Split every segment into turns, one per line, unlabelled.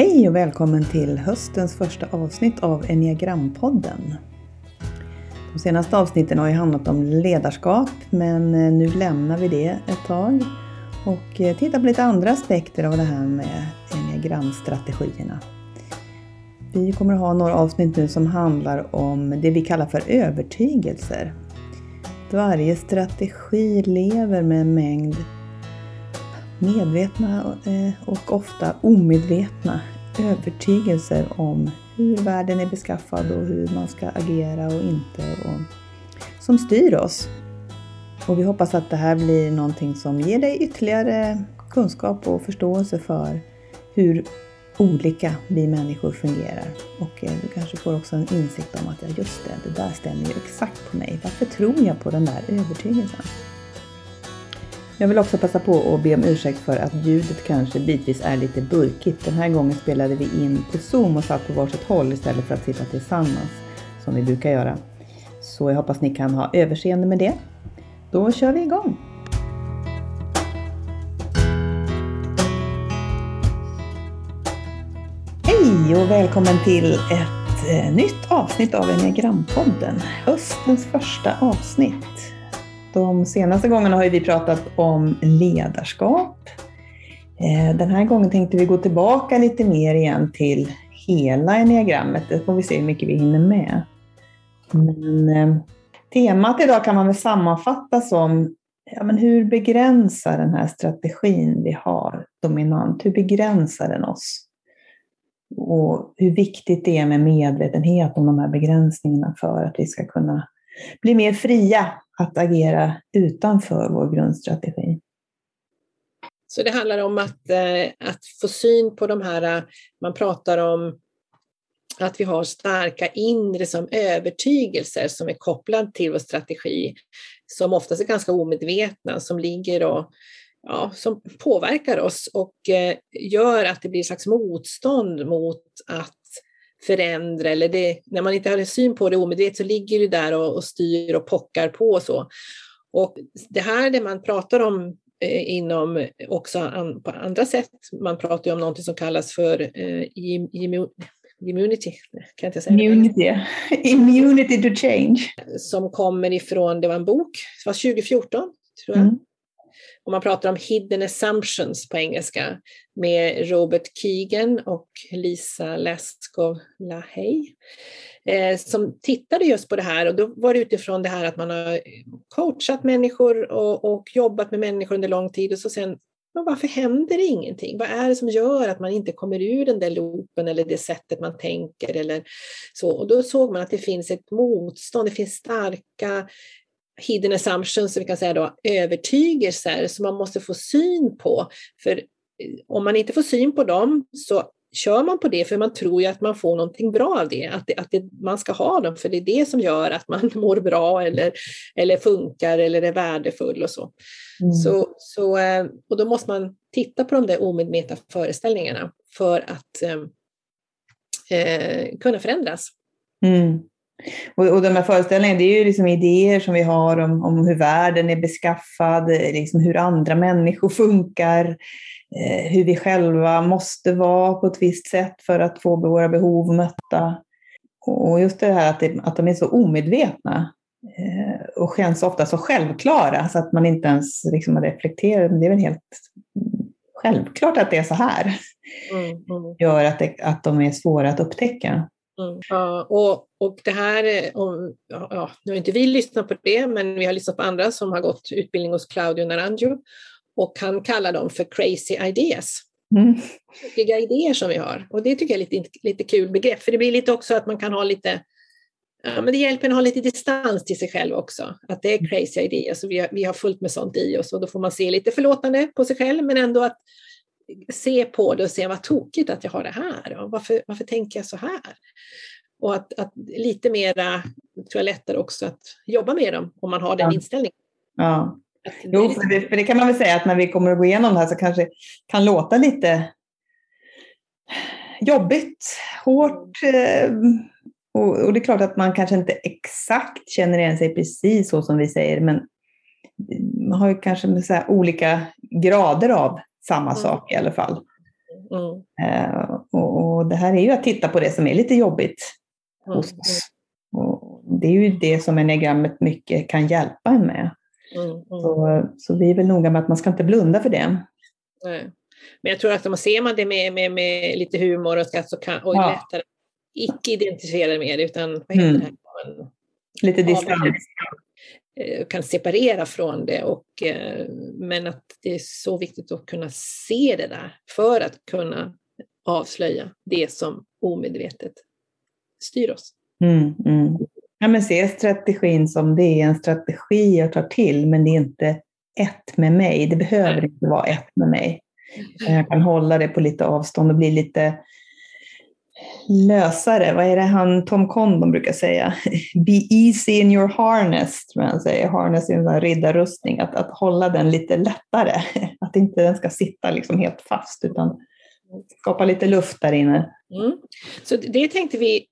Hej och välkommen till höstens första avsnitt av Enneagrampodden. De senaste avsnitten har ju handlat om ledarskap men eh, nu lämnar vi det ett tag och eh, tittar på lite andra aspekter av det här med enneagramstrategierna. Vi kommer att ha några avsnitt nu som handlar om det vi kallar för övertygelser. Varje strategi lever med en mängd medvetna eh, och ofta omedvetna övertygelser om hur världen är beskaffad och hur man ska agera och inte och som styr oss. Och vi hoppas att det här blir någonting som ger dig ytterligare kunskap och förståelse för hur olika vi människor fungerar. Och eh, du kanske får också en insikt om att ja, just det, det där stämmer ju exakt på mig. Varför tror jag på den där övertygelsen? Jag vill också passa på att be om ursäkt för att ljudet kanske bitvis är lite burkigt. Den här gången spelade vi in på Zoom och satt på varsitt håll istället för att sitta tillsammans som vi brukar göra. Så jag hoppas ni kan ha överseende med det. Då kör vi igång! Hej och välkommen till ett eh, nytt avsnitt av Enneagrampodden. Höstens första avsnitt. De senaste gångerna har vi pratat om ledarskap. Eh, den här gången tänkte vi gå tillbaka lite mer igen till hela enneagrammet. Det får vi se hur mycket vi hinner med. Men, eh, temat idag kan man väl sammanfatta som ja, men hur begränsar den här strategin vi har dominant? Hur begränsar den oss? Och hur viktigt det är med medvetenhet om de här begränsningarna för att vi ska kunna bli mer fria att agera utanför vår grundstrategi.
Så det handlar om att, eh, att få syn på de här, eh, man pratar om att vi har starka inre som övertygelser som är kopplade till vår strategi, som oftast är ganska omedvetna, som ligger och ja, som påverkar oss och eh, gör att det blir ett slags motstånd mot att förändra eller det, när man inte har en syn på det omedvetet så ligger det där och, och styr och pockar på och så. Och det här det man pratar om eh, inom också an, på andra sätt, man pratar ju om någonting som kallas för eh, immunity, kan jag inte säga
immunity. immunity to change.
Som kommer ifrån, det var en bok, det var 2014 tror jag. Mm. Och man pratar om hidden assumptions på engelska med Robert Keegan och Lisa Leskov Lahey eh, som tittade just på det här och då var det utifrån det här att man har coachat människor och, och jobbat med människor under lång tid och så sen men varför händer det ingenting? Vad är det som gör att man inte kommer ur den där loopen eller det sättet man tänker eller så? Och då såg man att det finns ett motstånd, det finns starka hidden assumptions, vi kan säga då, övertygelser som man måste få syn på. För eh, om man inte får syn på dem så kör man på det för man tror ju att man får någonting bra av det, att, det, att det, man ska ha dem för det är det som gör att man mår bra eller, eller funkar eller är värdefull och så. Mm. så, så eh, och då måste man titta på de där omedvetna föreställningarna för att eh, eh kunna förändras.
Mm. Och, och de här föreställningarna, det är ju liksom idéer som vi har om, om hur världen är beskaffad, liksom hur andra människor funkar, eh, hur vi själva måste vara på ett visst sätt för att få våra behov mötta. Och just det här att, det, att de är så omedvetna eh, och känns ofta så självklara så att man inte ens liksom reflekterar. Det är väl helt självklart att det är så här. Mm, mm. gör att, det, att de är svåra att upptäcka.
Mm. Ja, och, och det här, om, ja, nu har inte vi lyssnat på det, men vi har lyssnat på andra som har gått utbildning hos Claudio Naranjo och han kallar dem för crazy ideas. Mm. idéer som vi har. Och det tycker jag är lite, lite kul begrepp, för det blir lite också att man kan ha lite Ja, men det hjälper en att ha lite distans till sig själv också, att det är crazy ideas. Så vi, har, vi har fullt med sånt i oss och då får man se lite förlåtande på sig själv, men ändå att se på det och se vad tokigt att jag har det här. Och varför, varför tänker jag så här? Och att, att lite mera, tror jag lättare också att jobba med dem om man har den ja. inställningen.
Ja. Jo, för det, för det, kan man väl säga att när vi kommer att gå igenom det här så kanske kan låta lite jobbigt, hårt. Eh, och, och, det är klart att man kanske inte exakt känner igen sig precis så som vi säger, men man har ju kanske olika grader av samma mm. sak i alla fall. Mm. Uh, och, och det här är ju att titta på det som är lite jobbigt mm. hos oss. Och det är ju det som enneagrammet mycket kan hjälpa en med. Så, så vi är väl noga med att man ska inte blunda för det.
Nej. Men jag tror att om man ser man det med, med, med lite humor och skratt så kan, och ja. lättare icke identifiera med det utan vad heter mm. det här?
Lite distans.
Eh, kan separera från det. Och, eh, men att det är så viktigt att kunna se det där för att kunna avslöja det som omedvetet styr oss.
Mm, mm. Ja, men se strategin som det är en strategi jag tar till, men det är inte ett med mig. Det behöver inte vara ett med mig. Jag kan hålla det på lite avstånd och bli lite lösare. Vad är det han Tom Condon brukar säga? Be easy in your harness, tror jag han säger. Harness är en riddarrustning. Att, att hålla den lite lättare. Att inte den ska sitta liksom helt fast, utan skapa lite luft där inne.
Mm. Så det tänkte vi,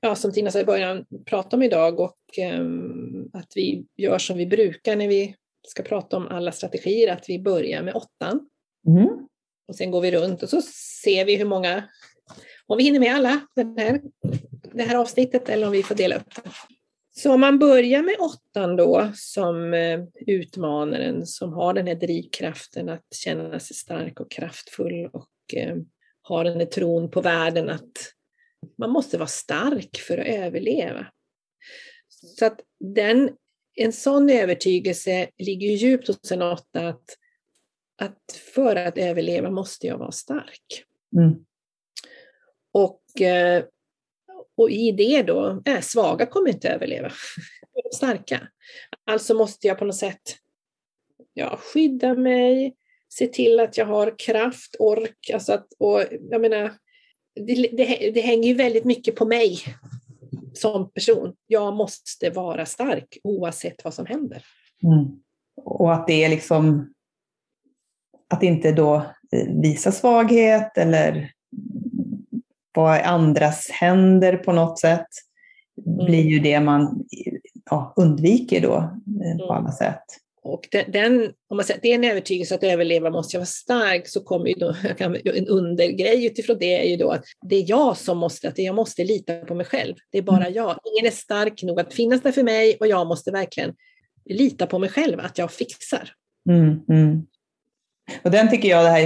ja, som Tina sa i början, prata om idag och um, att vi gör som vi brukar när vi ska prata om alla strategier, att vi börjar med åttan. Mm. Och sen går vi runt och så ser vi hur många om vi hinner med alla den här, det här avsnittet eller om vi får dela upp det. Så om man börjar med åttan då som eh, utmanaren som har den här drivkraften att känna sig stark och kraftfull och eh, har den här tron på världen att man måste vara stark för att överleva. Så att den, en sån övertygelse ligger djupt hos en åtta att, att för att överleva måste jag vara stark. Mm. Och, eh, och i det då, äh, svaga kommer inte överleva. Starka. Alltså måste jag på något sätt ja, skydda mig, se till att jag har kraft, ork, alltså att, och jag menar, det, det, det hänger ju väldigt mycket på mig som person. Jag måste vara stark oavsett vad som händer. Mm.
Och att det är liksom att inte då visa svaghet eller i andras händer på något sätt mm. blir ju det man ja, undviker då eh, på mm. alla sätt.
Och den, om man säger att det är en övertygelse att överleva måste jag vara stark så kommer ju då en undergrej utifrån det är ju då att det är jag som måste, att jag måste lita på mig själv. Det är bara mm. jag. Ingen är stark nog att finnas där för mig och jag måste verkligen lita på mig själv att jag fixar. Mm, mm.
Och den tycker jag, det här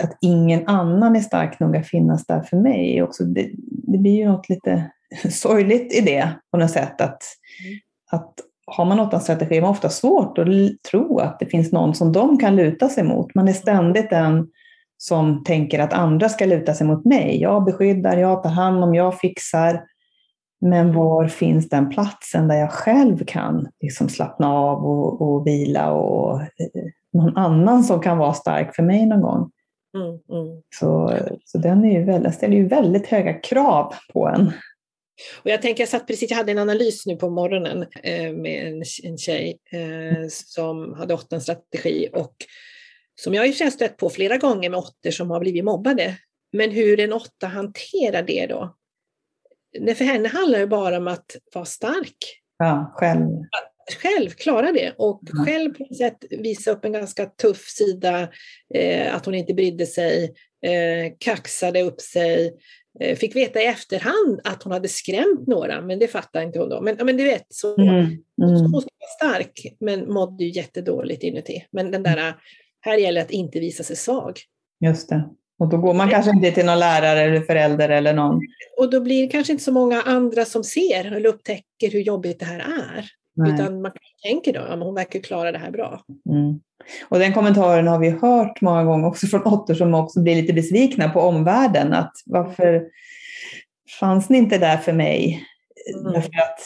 att ingen annan är stark nog att finnas där för mig. Också, det, det blir ju något lite sorgligt i det på något sätt. Att, mm. att har man något strategi är man ofta svårt att tro att det finns någon som de kan luta sig mot. Man är ständigt den som tänker att andra ska luta sig mot mig. Jag beskyddar, jag tar hand om, jag fixar. Men var finns den platsen där jag själv kan liksom slappna av och, och vila och eh, någon annan som kan vara stark för mig någon gång. Mm, mm. Så, så den är ju väldigt, ställer ju väldigt höga krav på en.
Och jag tänker, jag satt precis, jag hade en analys nu på morgonen eh, med en, en tjej eh, som hade åttan strategi och som jag har stött på flera gånger med åttor som har blivit mobbade. Men hur en åtta hanterar det då? För henne handlar det bara om att vara stark.
Ja, själv
själv klara det och mm. själv på något sätt visa upp en ganska tuff sida, eh, att hon inte brydde sig, eh, kaxade upp sig, eh, fick veta i efterhand att hon hade skrämt några, men det fattade inte hon då. Men, men du vet, så, mm. Mm. hon vara stark men mådde ju jättedåligt inuti. Men den där, här gäller att inte visa sig svag.
Just det. Och då går man kanske inte till någon lärare eller förälder eller någon.
Och då blir det kanske inte så många andra som ser eller upptäcker hur jobbigt det här är. Nej. Utan man tänker då, ja, hon verkar klara det här bra.
Mm. Och den kommentaren har vi hört många gånger också från åttor som också blir lite besvikna på omvärlden. Att varför fanns ni inte där för mig? Mm. Därför att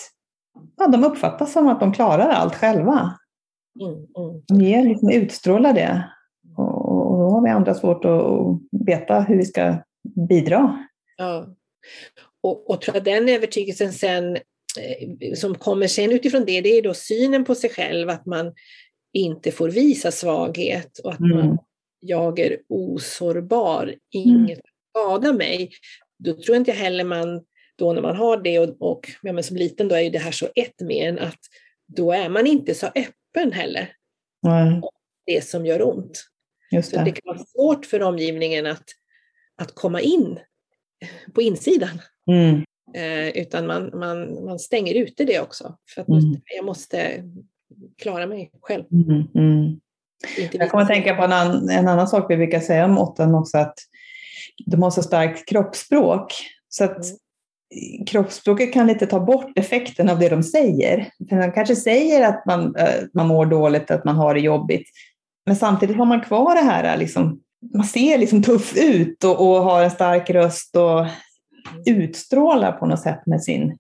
ja, de uppfattas som att de klarar allt själva. Mm. Mm. De ger, liksom, utstrålar det. Då har vi andra svårt att veta hur vi ska bidra.
Ja. Och, och tror jag den övertygelsen sen Eh, som kommer sen utifrån det, det är då synen på sig själv, att man inte får visa svaghet och att mm. man, jag är osårbar, inget mm. skadar mig. Då tror inte jag heller man, då när man har det och, och ja, men som liten då är ju det här så ett med en att då är man inte så öppen heller. Mm. Det som gör ont. Just det. Så det kan vara svårt för omgivningen att, att komma in på insidan.
Mm.
Eh, utan man, man, man stänger ute det också. För att
Mm.
jag måste klara mig själv.
Mm. Mm. Jag kommer att tänka på en, annan, en annan sak vi brukar säga om åttan också, att de har så starkt kroppsspråk. Så att
Mm.
kroppsspråket kan lite ta bort effekten av det de säger. För de kanske säger att man, eh, man mår dåligt, att man har det jobbigt. Men samtidigt har man kvar det här, liksom, man ser liksom tuff ut och, och har en stark röst och utstrålar på något sätt med sin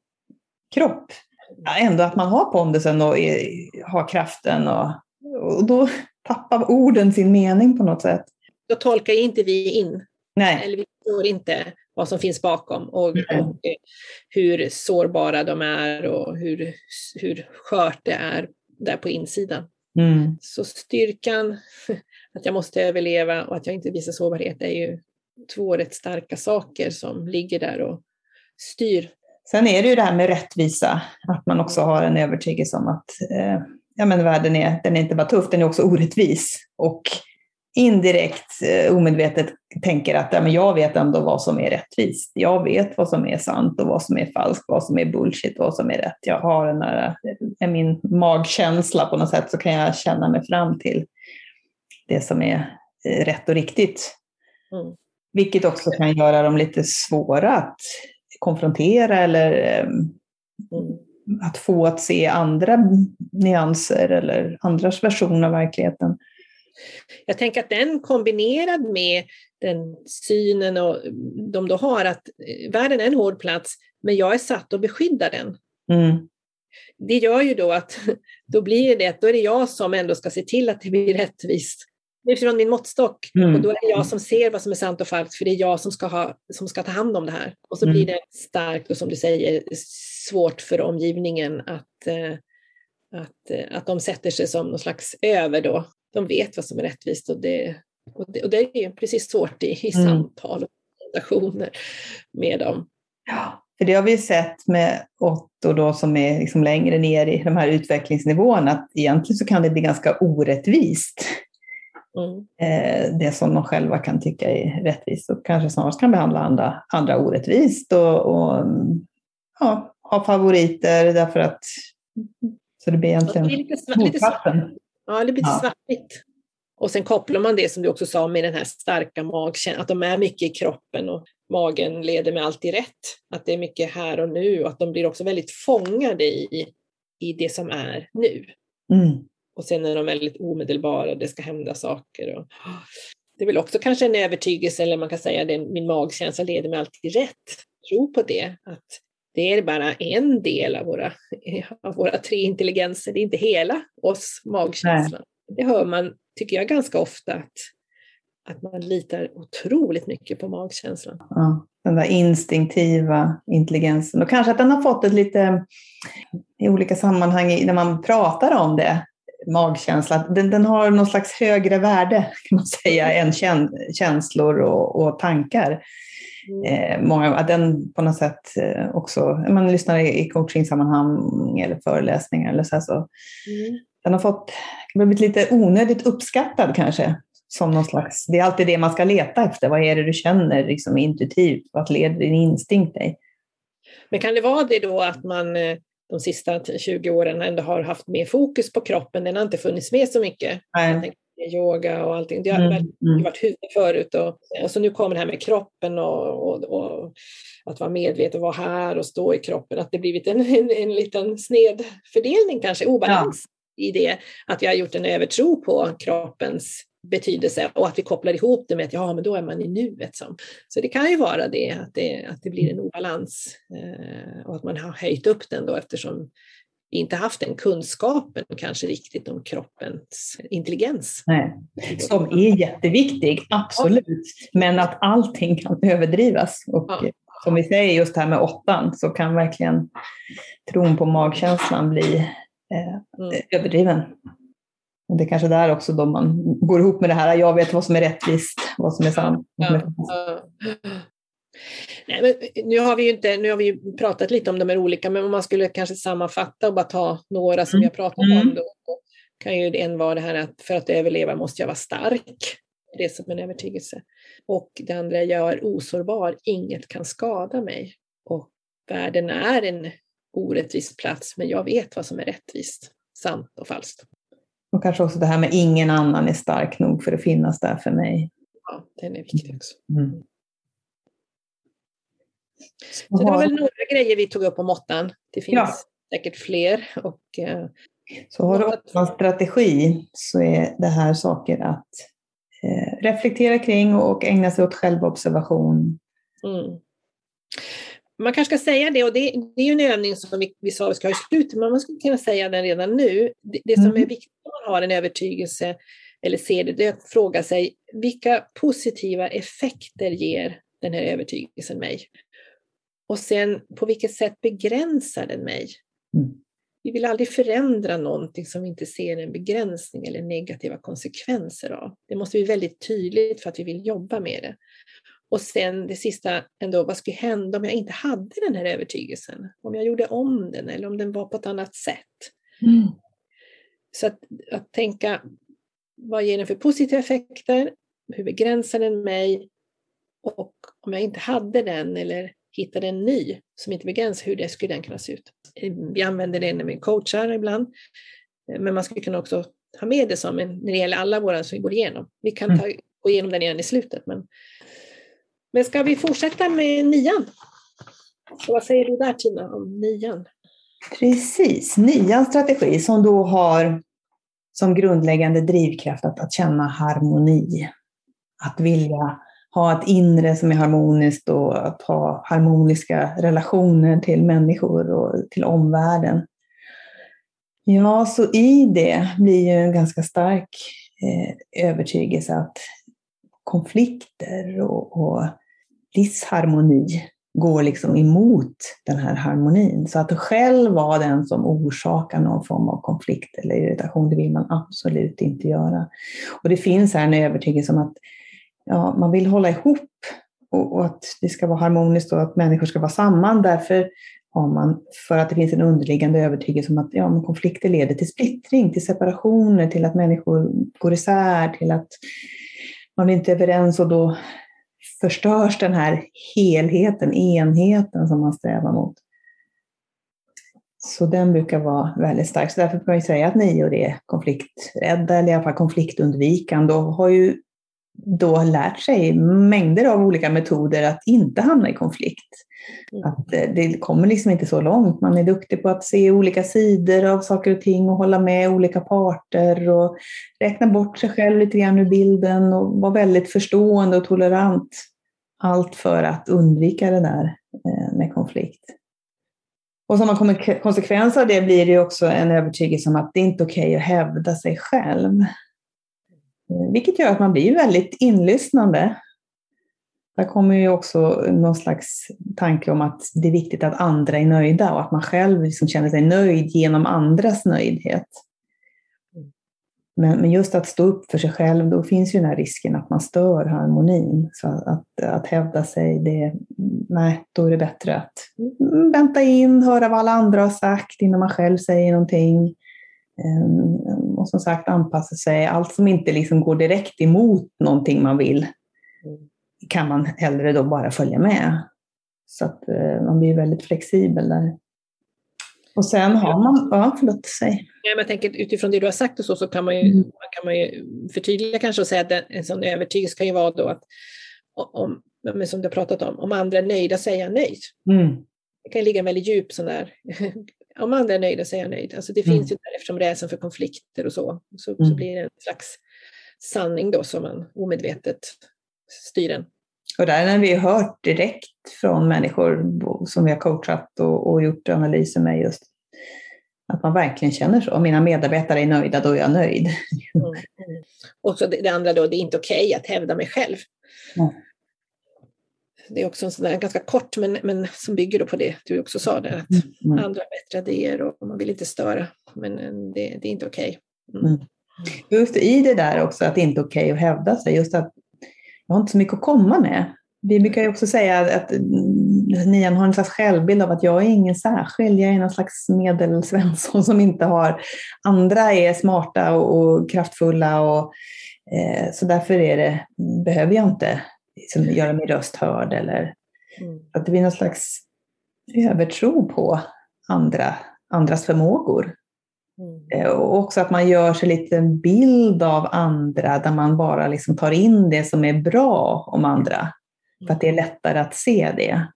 kropp. Ändå att man har pondusen och är, har kraften och, och då tappar orden sin mening på något sätt.
Då tolkar inte vi in,
Nej.
eller vi förstår inte vad som finns bakom och,
Nej.
och eh, hur sårbara de är och hur, hur skört det är där på insidan.
Mm.
Så styrkan, att jag måste överleva och att jag inte visar sårbarhet är ju två rätt starka saker som ligger där och styr.
Sen är det ju det här med rättvisa, att man också har en övertygelse om att eh, ja, men världen är, den är inte bara tuff, den är också orättvis. Och indirekt, eh, omedvetet tänker att ja, men jag vet ändå vad som är rättvist. Jag vet vad som är sant och vad som är falskt, vad som är bullshit och vad som är rätt. Jag har den där, eh, min magkänsla på något sätt så kan jag känna mig fram till det som är eh, rätt och riktigt.
Mm.
Vilket också kan göra dem lite svåra att konfrontera eller eh,
Mm.
att få att se andra nyanser eller andras version av verkligheten.
Jag tänker att den kombinerad med den synen och de då har att eh, världen är en hård plats, men jag är satt att beskydda den.
Mm.
Det gör ju då att då blir det, då är det jag som ändå ska se till att det blir rättvist. Utifrån min måttstock.
Mm.
Och då är det jag som ser vad som är sant och falskt, för det är jag som ska, ha, som ska ta hand om det här. Och så
Mm.
blir det starkt och som du säger, svårt för omgivningen att, eh, att, eh, att de sätter sig som någon slags över då. De vet vad som är rättvist och det, och det, och det är precis svårt i, i
Mm.
samtal och relationer med dem.
Ja, för det har vi sett med Otto då som är liksom längre ner i de här utvecklingsnivåerna, att egentligen så kan det bli ganska orättvist.
Mm.
Eh, det som de själva kan tycka är rättvist och kanske snarare kan behandla andra, andra orättvist och, och ja, ha favoriter därför att så det blir egentligen motsatsen.
Ja, det blir lite
Ja.
svartvitt. Och sen kopplar man det som du också sa med den här starka magkänslan, att de är mycket i kroppen och magen leder mig alltid rätt. Att det är mycket här och nu och att de blir också väldigt fångade i, i det som är nu.
Mm.
Och sen är de väldigt omedelbara, det ska hända saker. Och det är väl också kanske en övertygelse, eller man kan säga det, min magkänsla leder mig alltid rätt. Tro på det, att det är bara en del av våra, av våra tre intelligenser, det är inte hela oss, magkänslan. Det hör man, tycker jag, ganska ofta, att, att man litar otroligt mycket på magkänslan.
Ja, den där instinktiva intelligensen. Och kanske att den har fått ett lite, i olika sammanhang när man pratar om det, magkänsla, den, den har någon slags högre värde kan man säga än kän, känslor och, och tankar. Eh, många, att den på något sätt eh, också, man lyssnar i, i coachingsammanhang eller föreläsningar eller så, här, så
Mm.
den har fått, blivit lite onödigt uppskattad kanske. Som någon slags, det är alltid det man ska leta efter. Vad är det du känner liksom, intuitivt? Vart leder din instinkt dig?
Men kan det vara det då att man eh, de sista 20 åren ändå har haft mer fokus på kroppen? Den har inte funnits med så mycket.
Nej.
Yoga och allting. Det har
Mm, mm.
varit huvudet förut. Och, och så nu kommer det här med kroppen och, och, och att vara medveten, vara här och stå i kroppen. Att det blivit en, en, en liten snedfördelning kanske, obalans i det. Att vi har gjort en övertro på kroppens betydelse och att vi kopplar ihop det med att ja, men då är man i nuet. Som. Så det kan ju vara det, att det, att det blir en obalans eh, och att man har höjt upp den då eftersom inte haft den kunskapen kanske riktigt om kroppens intelligens.
Nej. Som är jätteviktig, absolut. Men att allting kan överdrivas. Och
Ja.
som vi säger just här med åttan så kan verkligen tron på magkänslan bli eh,
Mm.
överdriven. Och det är kanske där också då man går ihop med det här, jag vet vad som är rättvist, vad som är sant. falskt.
Ja. Nej, men nu, har vi ju inte, nu har vi pratat lite om de här olika, men om man skulle kanske sammanfatta och bara ta några som
Mm.
vi har pratat
Mm.
om, då, kan ju en vara det här att för att överleva måste jag vara stark. det som en övertygelse. Och det andra är jag är osårbar, inget kan skada mig. Och världen är en orättvis plats, men jag vet vad som är rättvist, sant och falskt.
Och kanske också det här med ingen annan är stark nog för att finnas där för mig.
Ja, den är viktig också. Mm. Så det var väl några grejer vi tog upp om åttan. Det finns ja. säkert fler. Och, eh,
så har du åttan strategi så är det här saker att eh, reflektera kring och ägna sig åt självobservation. Mm.
Man kanske ska säga det, och det, det är en övning som vi, vi sa vi ska ha i slutet, men man skulle kunna säga den redan nu. Det, det som mm. är viktigt om man har en övertygelse eller ser det, det är att fråga sig vilka positiva effekter ger den här övertygelsen mig? Och sen på vilket sätt begränsar den mig? Mm. Vi vill aldrig förändra någonting som vi inte ser en begränsning eller negativa konsekvenser av. Det måste bli väldigt tydligt för att vi vill jobba med det. Och sen det sista ändå, vad skulle hända om jag inte hade den här övertygelsen? Om jag gjorde om den eller om den var på ett annat sätt. Mm. Så att, att tänka, vad ger den för positiva effekter? Hur begränsar den mig? Och om jag inte hade den eller hittade en ny som inte begränsar, hur det skulle den kunna se ut? Vi använder det när vi coachar ibland, men man skulle kunna också ha med det som en, när det gäller alla våra som vi går igenom. Vi kan ta, gå igenom den igen i slutet, men men ska vi fortsätta med nian? Så vad säger du där Tina om nian?
Precis, nians strategi som då har som grundläggande drivkraft att, att känna harmoni. Att vilja ha ett inre som är harmoniskt och att ha harmoniska relationer till människor och till omvärlden. Ja, så i det blir ju en ganska stark eh, övertygelse att konflikter och, och disharmoni går liksom emot den här harmonin. Så att själv vara den som orsakar någon form av konflikt eller irritation, det vill man absolut inte göra. Och det finns här en övertygelse om att ja, man vill hålla ihop och, och, att det ska vara harmoniskt och att människor ska vara samman. Därför har man, för att det finns en underliggande övertygelse om att ja, men konflikter leder till splittring, till separationer, till att människor går isär, till att man inte är överens och då förstörs den här helheten, enheten som man strävar mot. Så den brukar vara väldigt stark. Så därför kan man säga att nior är konflikträdda, eller i alla fall konfliktundvikande, och har ju då lärt sig mängder av olika metoder att inte hamna i konflikt. Mm. Att eh, det kommer liksom inte så långt. Man är duktig på att se olika sidor av saker och ting och hålla med olika parter och räkna bort sig själv lite grann ur bilden och vara väldigt förstående och tolerant. Allt för att undvika det där eh, med konflikt. Och som en konsekvens av det blir det också en övertygelse om att det inte är okej okay att hävda sig själv. Eh, vilket gör att man blir väldigt inlyssnande. Där kommer ju också någon slags tanke om att det är viktigt att andra är nöjda och att man själv liksom känner sig nöjd genom andras nöjdhet. Men, men just att stå upp för sig själv, då finns ju den här risken att man stör harmonin. Så att, att hävda sig, det, nej, då är det bättre att vänta in, höra vad alla andra har sagt innan man själv säger någonting. Ehm, och som sagt anpassa sig. Allt som inte liksom går direkt emot någonting man vill kan man hellre då bara följa med. Så att eh, man blir väldigt flexibel där. Och sen har man, ja förlåt, säg.
Ja, men jag tänker utifrån det du har sagt och så, så kan man ju, mm. kan man ju förtydliga kanske och säga att en sån övertygelse kan ju vara då att om, som du har pratat om, om andra är nöjda jag nöjd. Mm. Det kan ligga en väldigt djup sån där om andra är nöjda så är jag nöjd. Alltså det mm. finns ju där eftersom rädslan för konflikter och så, så, mm. så blir det en slags sanning då som man omedvetet styr den.
Och där när vi har hört direkt från människor som vi har coachat och, och gjort analyser med just att man verkligen känner så. Om mina medarbetare är nöjda, då är jag nöjd. Mm.
Mm. Och så det, det, andra då, det är inte okej okay att hävda mig själv. Mm det är också en sån där, ganska kort, men, men som bygger på det du också sa, där, att mm. mm. andra har bättre idéer och man vill inte störa, men det, det är inte okej. Okay. Mm. mm.
Just i det där också, att det inte är okej okay att hävda sig, just att jag har inte så mycket att komma med. Vi brukar ju också säga att nian har en slags självbild av att jag är ingen särskild, jag är någon slags medelsvensson som inte har... Andra är smarta och, och kraftfulla och Eh, så därför är det, behöver jag inte liksom, göra min röst hörd eller mm. att det blir någon slags övertro på andra, andras förmågor. Mm. Eh, och också att man gör sig lite en bild av andra där man bara liksom tar in det som är bra om andra. För att det är lättare att se det.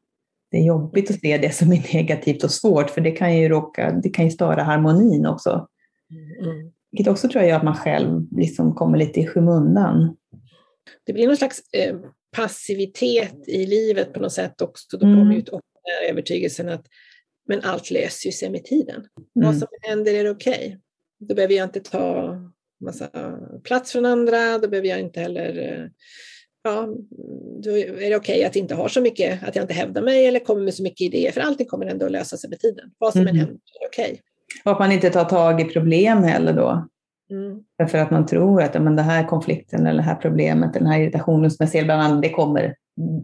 Det är jobbigt att se det som är negativt och svårt för det kan ju, råka, det kan ju störa harmonin också. Mm. Vilket också tror jag gör att man själv liksom kommer lite i skymundan.
Det blir någon slags eh, passivitet i livet på något sätt också. Då mm. kommer ut övertygelsen att men allt löser sig med tiden. Mm. Vad som händer är okej. Okay. Då behöver jag inte ta massa plats från andra, då behöver jag inte heller eh, ja, då är det okej okay att inte ha så mycket, att jag inte hävdar mig eller kommer med så mycket idéer, för allting kommer ändå att lösa sig med tiden. Vad som mm. än händer är okej. Okay.
Och att man inte tar tag i problem heller då. Mm. Därför att man tror att men, den här konflikten eller det här problemet, den här irritationen som jag ser bland annat, det kommer.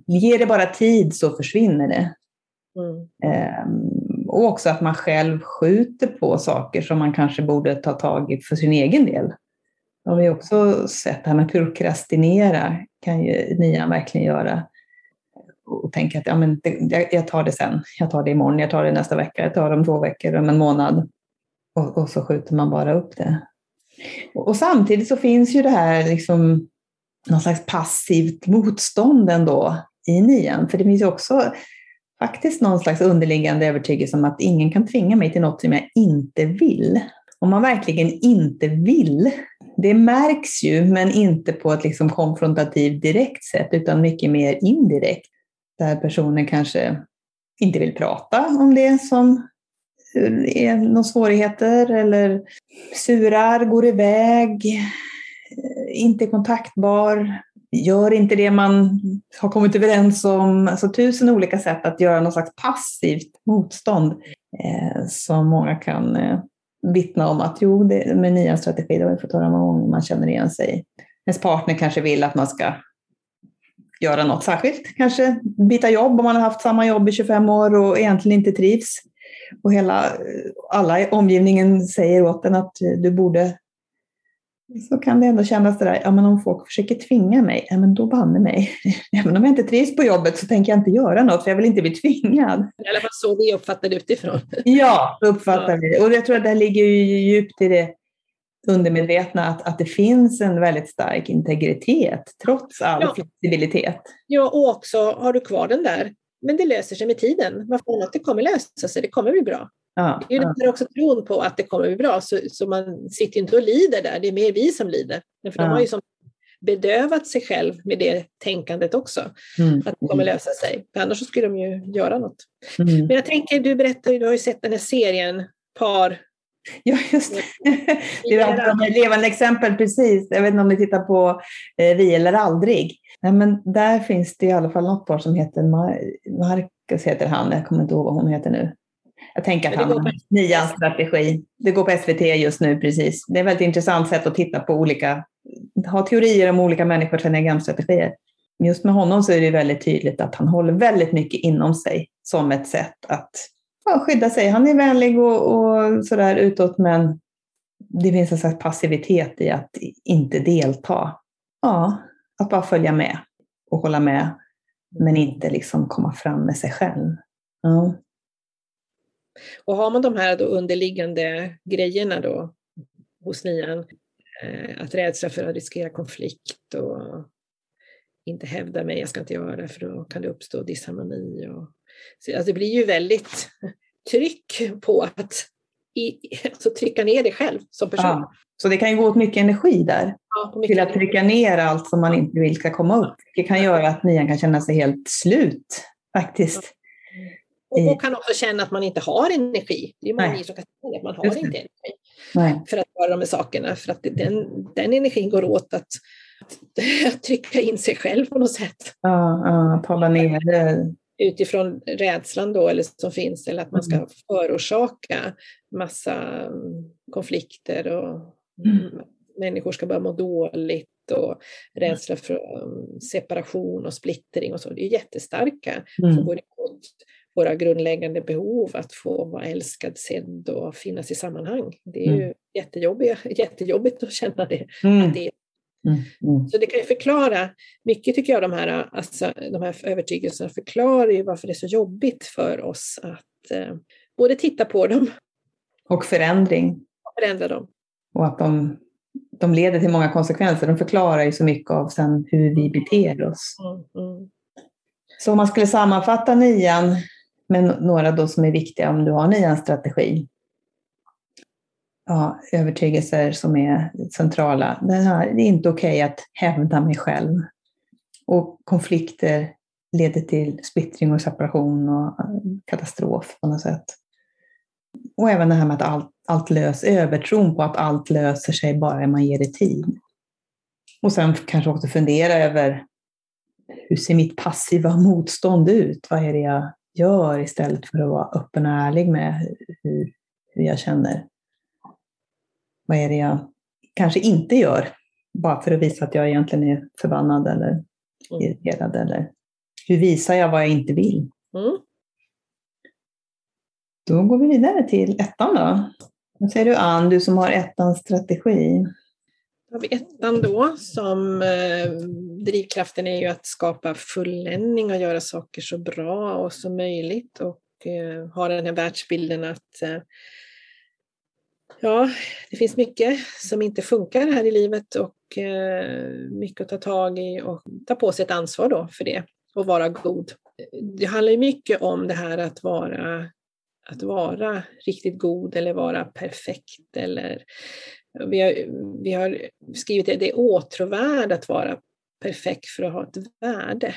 Ger det bara tid så försvinner det. Mm. Ehm, och också att man själv skjuter på saker som man kanske borde ta tag i för sin egen del. Det har vi också sett, det här med prokrastinera kan ju nian verkligen göra. Och tänka att ja, men det, jag tar det sen, jag tar det imorgon, jag tar det nästa vecka, jag tar det om två veckor, om en månad. Och, och så skjuter man bara upp det. Och, och, samtidigt så finns ju det här liksom någon slags passivt motstånd ändå i nian. För det finns ju också faktiskt någon slags underliggande övertygelse om att ingen kan tvinga mig till något som jag inte vill. Om man verkligen inte vill, det märks ju, men inte på ett liksom konfrontativt direkt sätt, utan mycket mer indirekt. Där personen kanske inte vill prata om det som Eh, är några svårigheter eller surar, går iväg, eh, inte är kontaktbar, gör inte det man har kommit överens om. Alltså tusen olika sätt att göra något slags passivt motstånd eh, som många kan eh, vittna om att jo, det, med nya strategi, det har vi fått höra många gånger, man känner igen sig. Ens partner kanske vill att man ska göra något särskilt, kanske byta jobb om man har haft samma jobb i 25 år och egentligen inte trivs. Och hela, alla i omgivningen säger åt en att du borde så kan det ändå kännas det där, ja men om folk försöker tvinga mig, ja men då banne mig. Även om jag inte trivs på jobbet så tänker jag inte göra något, för jag vill inte bli tvingad.
I alla fall så vi uppfattar det utifrån.
Ja, uppfattar ja. vi Och jag tror att det ligger ju djupt i det undermedvetna att, att det finns en väldigt stark integritet, trots all ja. flexibilitet.
Ja, och också har du kvar den där, men det löser sig med tiden. Varför att det kommer lösa sig, det kommer bli bra. Ja, det är ju ja. också tron på att det kommer bli bra, så, så man sitter inte och lider där, det är mer vi som lider. För ja. de har ju som bedövat sig själv med det tänkandet också, mm. att det kommer lösa sig. För annars skulle de ju göra något. Mm. Men jag tänker, du berättar du har ju sett den här serien Par
Ja, just det. Det är levande exempel, precis. Jag vet inte om ni tittar på eh, Vi eller aldrig. Nej, men där finns det i alla fall något par som heter Mar Marcus, heter han. Jag kommer inte ihåg vad hon heter nu. Jag tänker att han har nians strategi. Det går på SVT just nu, precis. Det är ett väldigt intressant sätt att titta på olika, ha teorier om olika människors enneagramstrategier. Just med honom så är det väldigt tydligt att han håller väldigt mycket inom sig som ett sätt att ja, skydda sig. Han är vänlig och, och sådär utåt, men det finns en slags passivitet i att inte delta. Ja, att bara följa med och hålla med, men inte liksom komma fram med sig själv. Ja.
Och har man de här då underliggande grejerna då hos nian, eh, att rädsla för att riskera konflikt och inte hävda mig, jag ska inte göra det för då kan det uppstå disharmoni. Och, så, alltså det blir ju väldigt tryck på att i, alltså trycka ner dig själv som person. Ja,
så det kan ju gå åt mycket energi där ja, mycket till att trycka ner allt som man inte vill ska komma upp. Det kan göra att nian kan känna sig helt slut faktiskt.
Och, och, kan också känna att man inte har energi. Det är många som kan säga att man har inte energi Nej. för att göra de här sakerna. För att den, den energin går åt att, att trycka in sig själv på något sätt.
Ja, ja tala ner
Utifrån rädslan då, eller som finns, eller att man ska mm. förorsaka massa mm, konflikter och mm. människor ska börja må dåligt och rädsla för separation och splittring och så. Det är jättestarka mm. som går emot våra grundläggande behov att få vara älskad, sedd och finnas i sammanhang. Det är mm. jättejobbigt, jättejobbigt att känna det. Mm. Att det Mm, mm. Så det kan ju förklara, mycket tycker jag de här, alltså, de här övertygelserna förklarar ju varför det är så jobbigt för oss att eh, både titta på dem
och förändring.
Och förändra dem.
Och att de, de leder till många konsekvenser. De förklarar ju så mycket av sen hur vi beter oss. Mm, mm. Så om man skulle sammanfatta nian med några då som är viktiga om du har nians strategi. Ja, övertygelser som är centrala. Det, här, det är inte okej okay att hävda mig själv. Och konflikter leder till splittring och separation och eh, katastrof på något sätt. Och även det här med att allt, allt löser, övertron på att allt löser sig bara man ger det tid. Och sen kanske också fundera över hur ser mitt passiva motstånd ut? Vad är det jag gör istället för att vara öppen och ärlig med hur, hur jag känner? Vad är det jag kanske inte gör? Bara för att visa att jag egentligen är förbannad eller mm. irriterad. Eller hur visar jag vad jag inte vill? Mm. Då går vi vidare till ettan då. Vad säger du Ann, du som har ettans strategi?
Då har vi ettan då som eh, drivkraften är ju att skapa fulländning och göra saker så bra och så möjligt och eh, ha den här världsbilden att eh, ja, det finns mycket som inte funkar här i livet och eh, mycket att ta tag i och ta på sig ett ansvar då för det och vara god. Det handlar ju mycket om det här att vara att vara riktigt god eller vara perfekt. Eller, vi, har, vi har skrivit att det är åtråvärd att vara perfekt för att ha ett värde.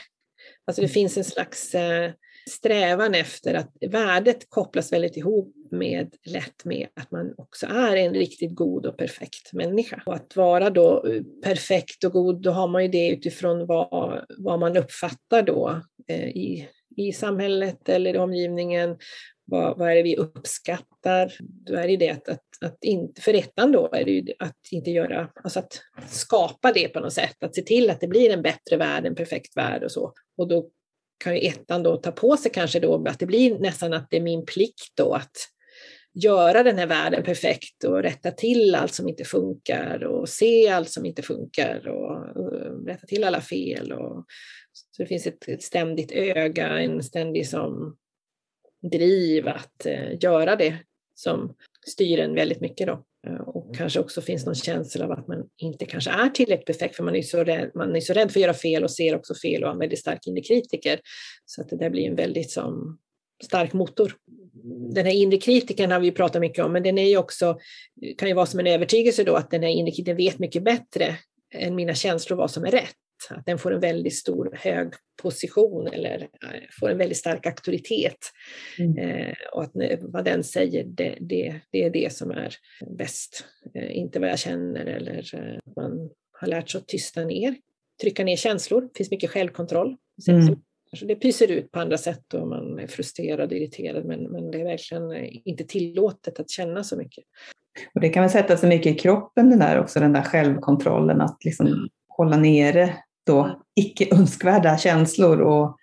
Alltså det finns en slags eh, strävan efter att värdet kopplas väldigt ihop med lätt med att man också är en riktigt god och perfekt människa. Och att vara då eh, perfekt och god, då har man ju det utifrån vad, vad man uppfattar då eh, i, i samhället eller i omgivningen vad, vad är det vi uppskattar? Då är det det att, att, att inte, för ettan då är det ju att inte göra, alltså att skapa det på något sätt, att se till att det blir en bättre värld, en perfekt värld och så. Och då kan ju ettan då ta på sig kanske då att det blir nästan att det är min plikt då att göra den här världen perfekt och rätta till allt som inte funkar och se allt som inte funkar och, eh, rätta till alla fel. Och, så det finns ett, ett ständigt öga, en ständig som driv att eh, göra det som styr en väldigt mycket då. Eh, och mm. kanske också finns någon känsla av att man inte kanske är tillräckligt perfekt för man är så rädd, man är så rädd för att göra fel och ser också fel och har en väldigt stark inre kritiker. Så att det där blir en väldigt som, stark motor. Den här inre kritiken har vi pratat mycket om, men den är ju också, kan ju vara som en övertygelse då att den här inre kritiken vet mycket bättre än mina känslor vad som är rätt att den får en väldigt stor hög position eller eh, får en väldigt stark auktoritet. Mm. Eh, och att vad den säger, det, det, det, är det som är bäst. Eh, inte vad jag känner eller eh, man har lärt sig att tysta ner, trycka ner känslor. Det finns mycket självkontroll. Mm. Det pyser ut på andra sätt och man är frustrerad och irriterad men, men det är verkligen inte tillåtet att känna så mycket.
Och det kan väl sätta sig mycket i kroppen den där också, den där självkontrollen, att liksom mm. hålla nere då icke önskvärda känslor och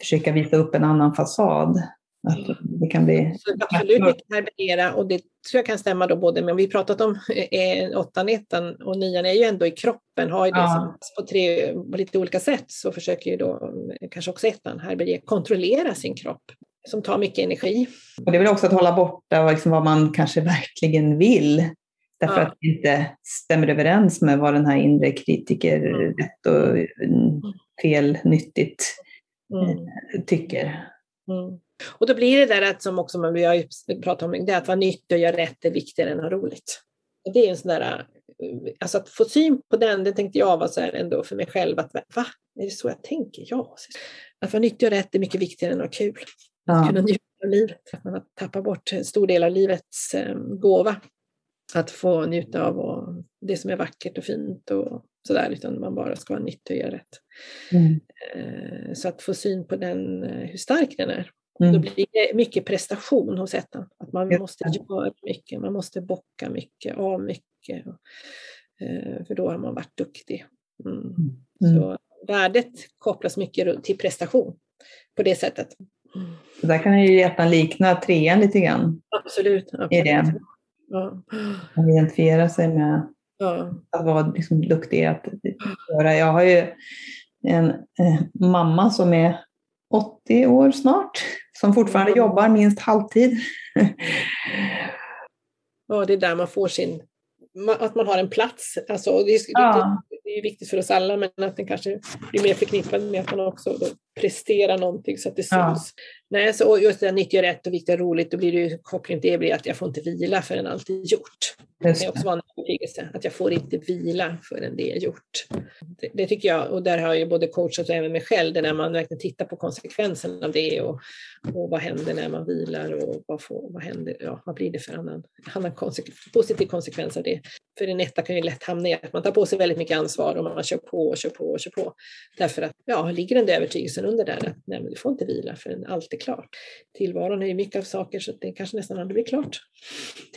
försöka visa upp en annan fasad. Att mm. det kan bli...
Absolut inte och det tror jag kan stämma då både med, vi pratat om eh, åttan, ettan och nian är ju ändå i kroppen, har ju det ja. på, tre, på lite olika sätt så försöker ju då eh, kanske också ettan här kontrollera sin kropp som tar mycket energi.
Och det är väl också att hålla borta liksom vad man kanske verkligen vill. Därför ja. att det inte stämmer överens med vad den här inre kritiker mm. rätt och mm, fel, nyttigt mm. Eh, tycker.
Mm. Och då blir det där att, som också vi har pratat om, det att vara nyttig och göra rätt är viktigare än att ha roligt. Det är en sån där, eh, alltså att få syn på den, det tänkte jag var så här ändå för mig själv, att va, är det så jag tänker? Ja. Att vara nyttig och rätt är mycket viktigare än att ha kul. Ja. Att kunna njuta av livet, att man har tappat bort en stor del av livets um, gåva att få njuta av det som är vackert och fint och sådär, utan man bara ska vara nyttig och göra rätt. Mm. Eh, så att få syn på den, eh, hur stark den är. Mm. Då blir det mycket prestation hos ettan. Att man måste göra mycket, man måste bocka mycket, av mycket. Eh, för då har man varit duktig. Mm. mm. mm. Så värdet kopplas mycket till prestation på det sättet.
Så där kan ju ettan likna trean lite grann.
Absolut. absolut.
I det. Ja. Identifiera sig med
Ja.
Att vara liksom duktig att göra. Jag har ju en eh, mamma som är 80 år snart, som fortfarande jobbar minst halvtid.
ja, det är där man får sin... Att man har en plats. Alltså, det, är,
Ja.
det är viktigt för oss alla, men att den kanske blir mer förknippad med att man också då presterar någonting så att det syns.
Ja.
Nej, så och just det här nyttiga rätt och viktigt och roligt, då blir det ju kopplingen till det blir att jag får inte vila förrän allt är gjort. Det kan också en övertygelse, att jag får inte vila förrän det är gjort. Det, det tycker jag, och där har jag ju både coachat och även mig själv, det när man verkligen tittar på konsekvensen av det och, och vad händer när man vilar och vad, får, vad, händer, ja, vad blir det för annan, annan konsekvens, positiv konsekvens av det. För en etta kan ju lätt hamna i att man tar på sig väldigt mycket ansvar och man kör på och kör på och kör på. Därför att, ja, ligger den där övertygelsen under där att nej, men du får inte vila förrän allt är klart. Tillvaron är ju mycket av saker så det kanske nästan aldrig blir klart.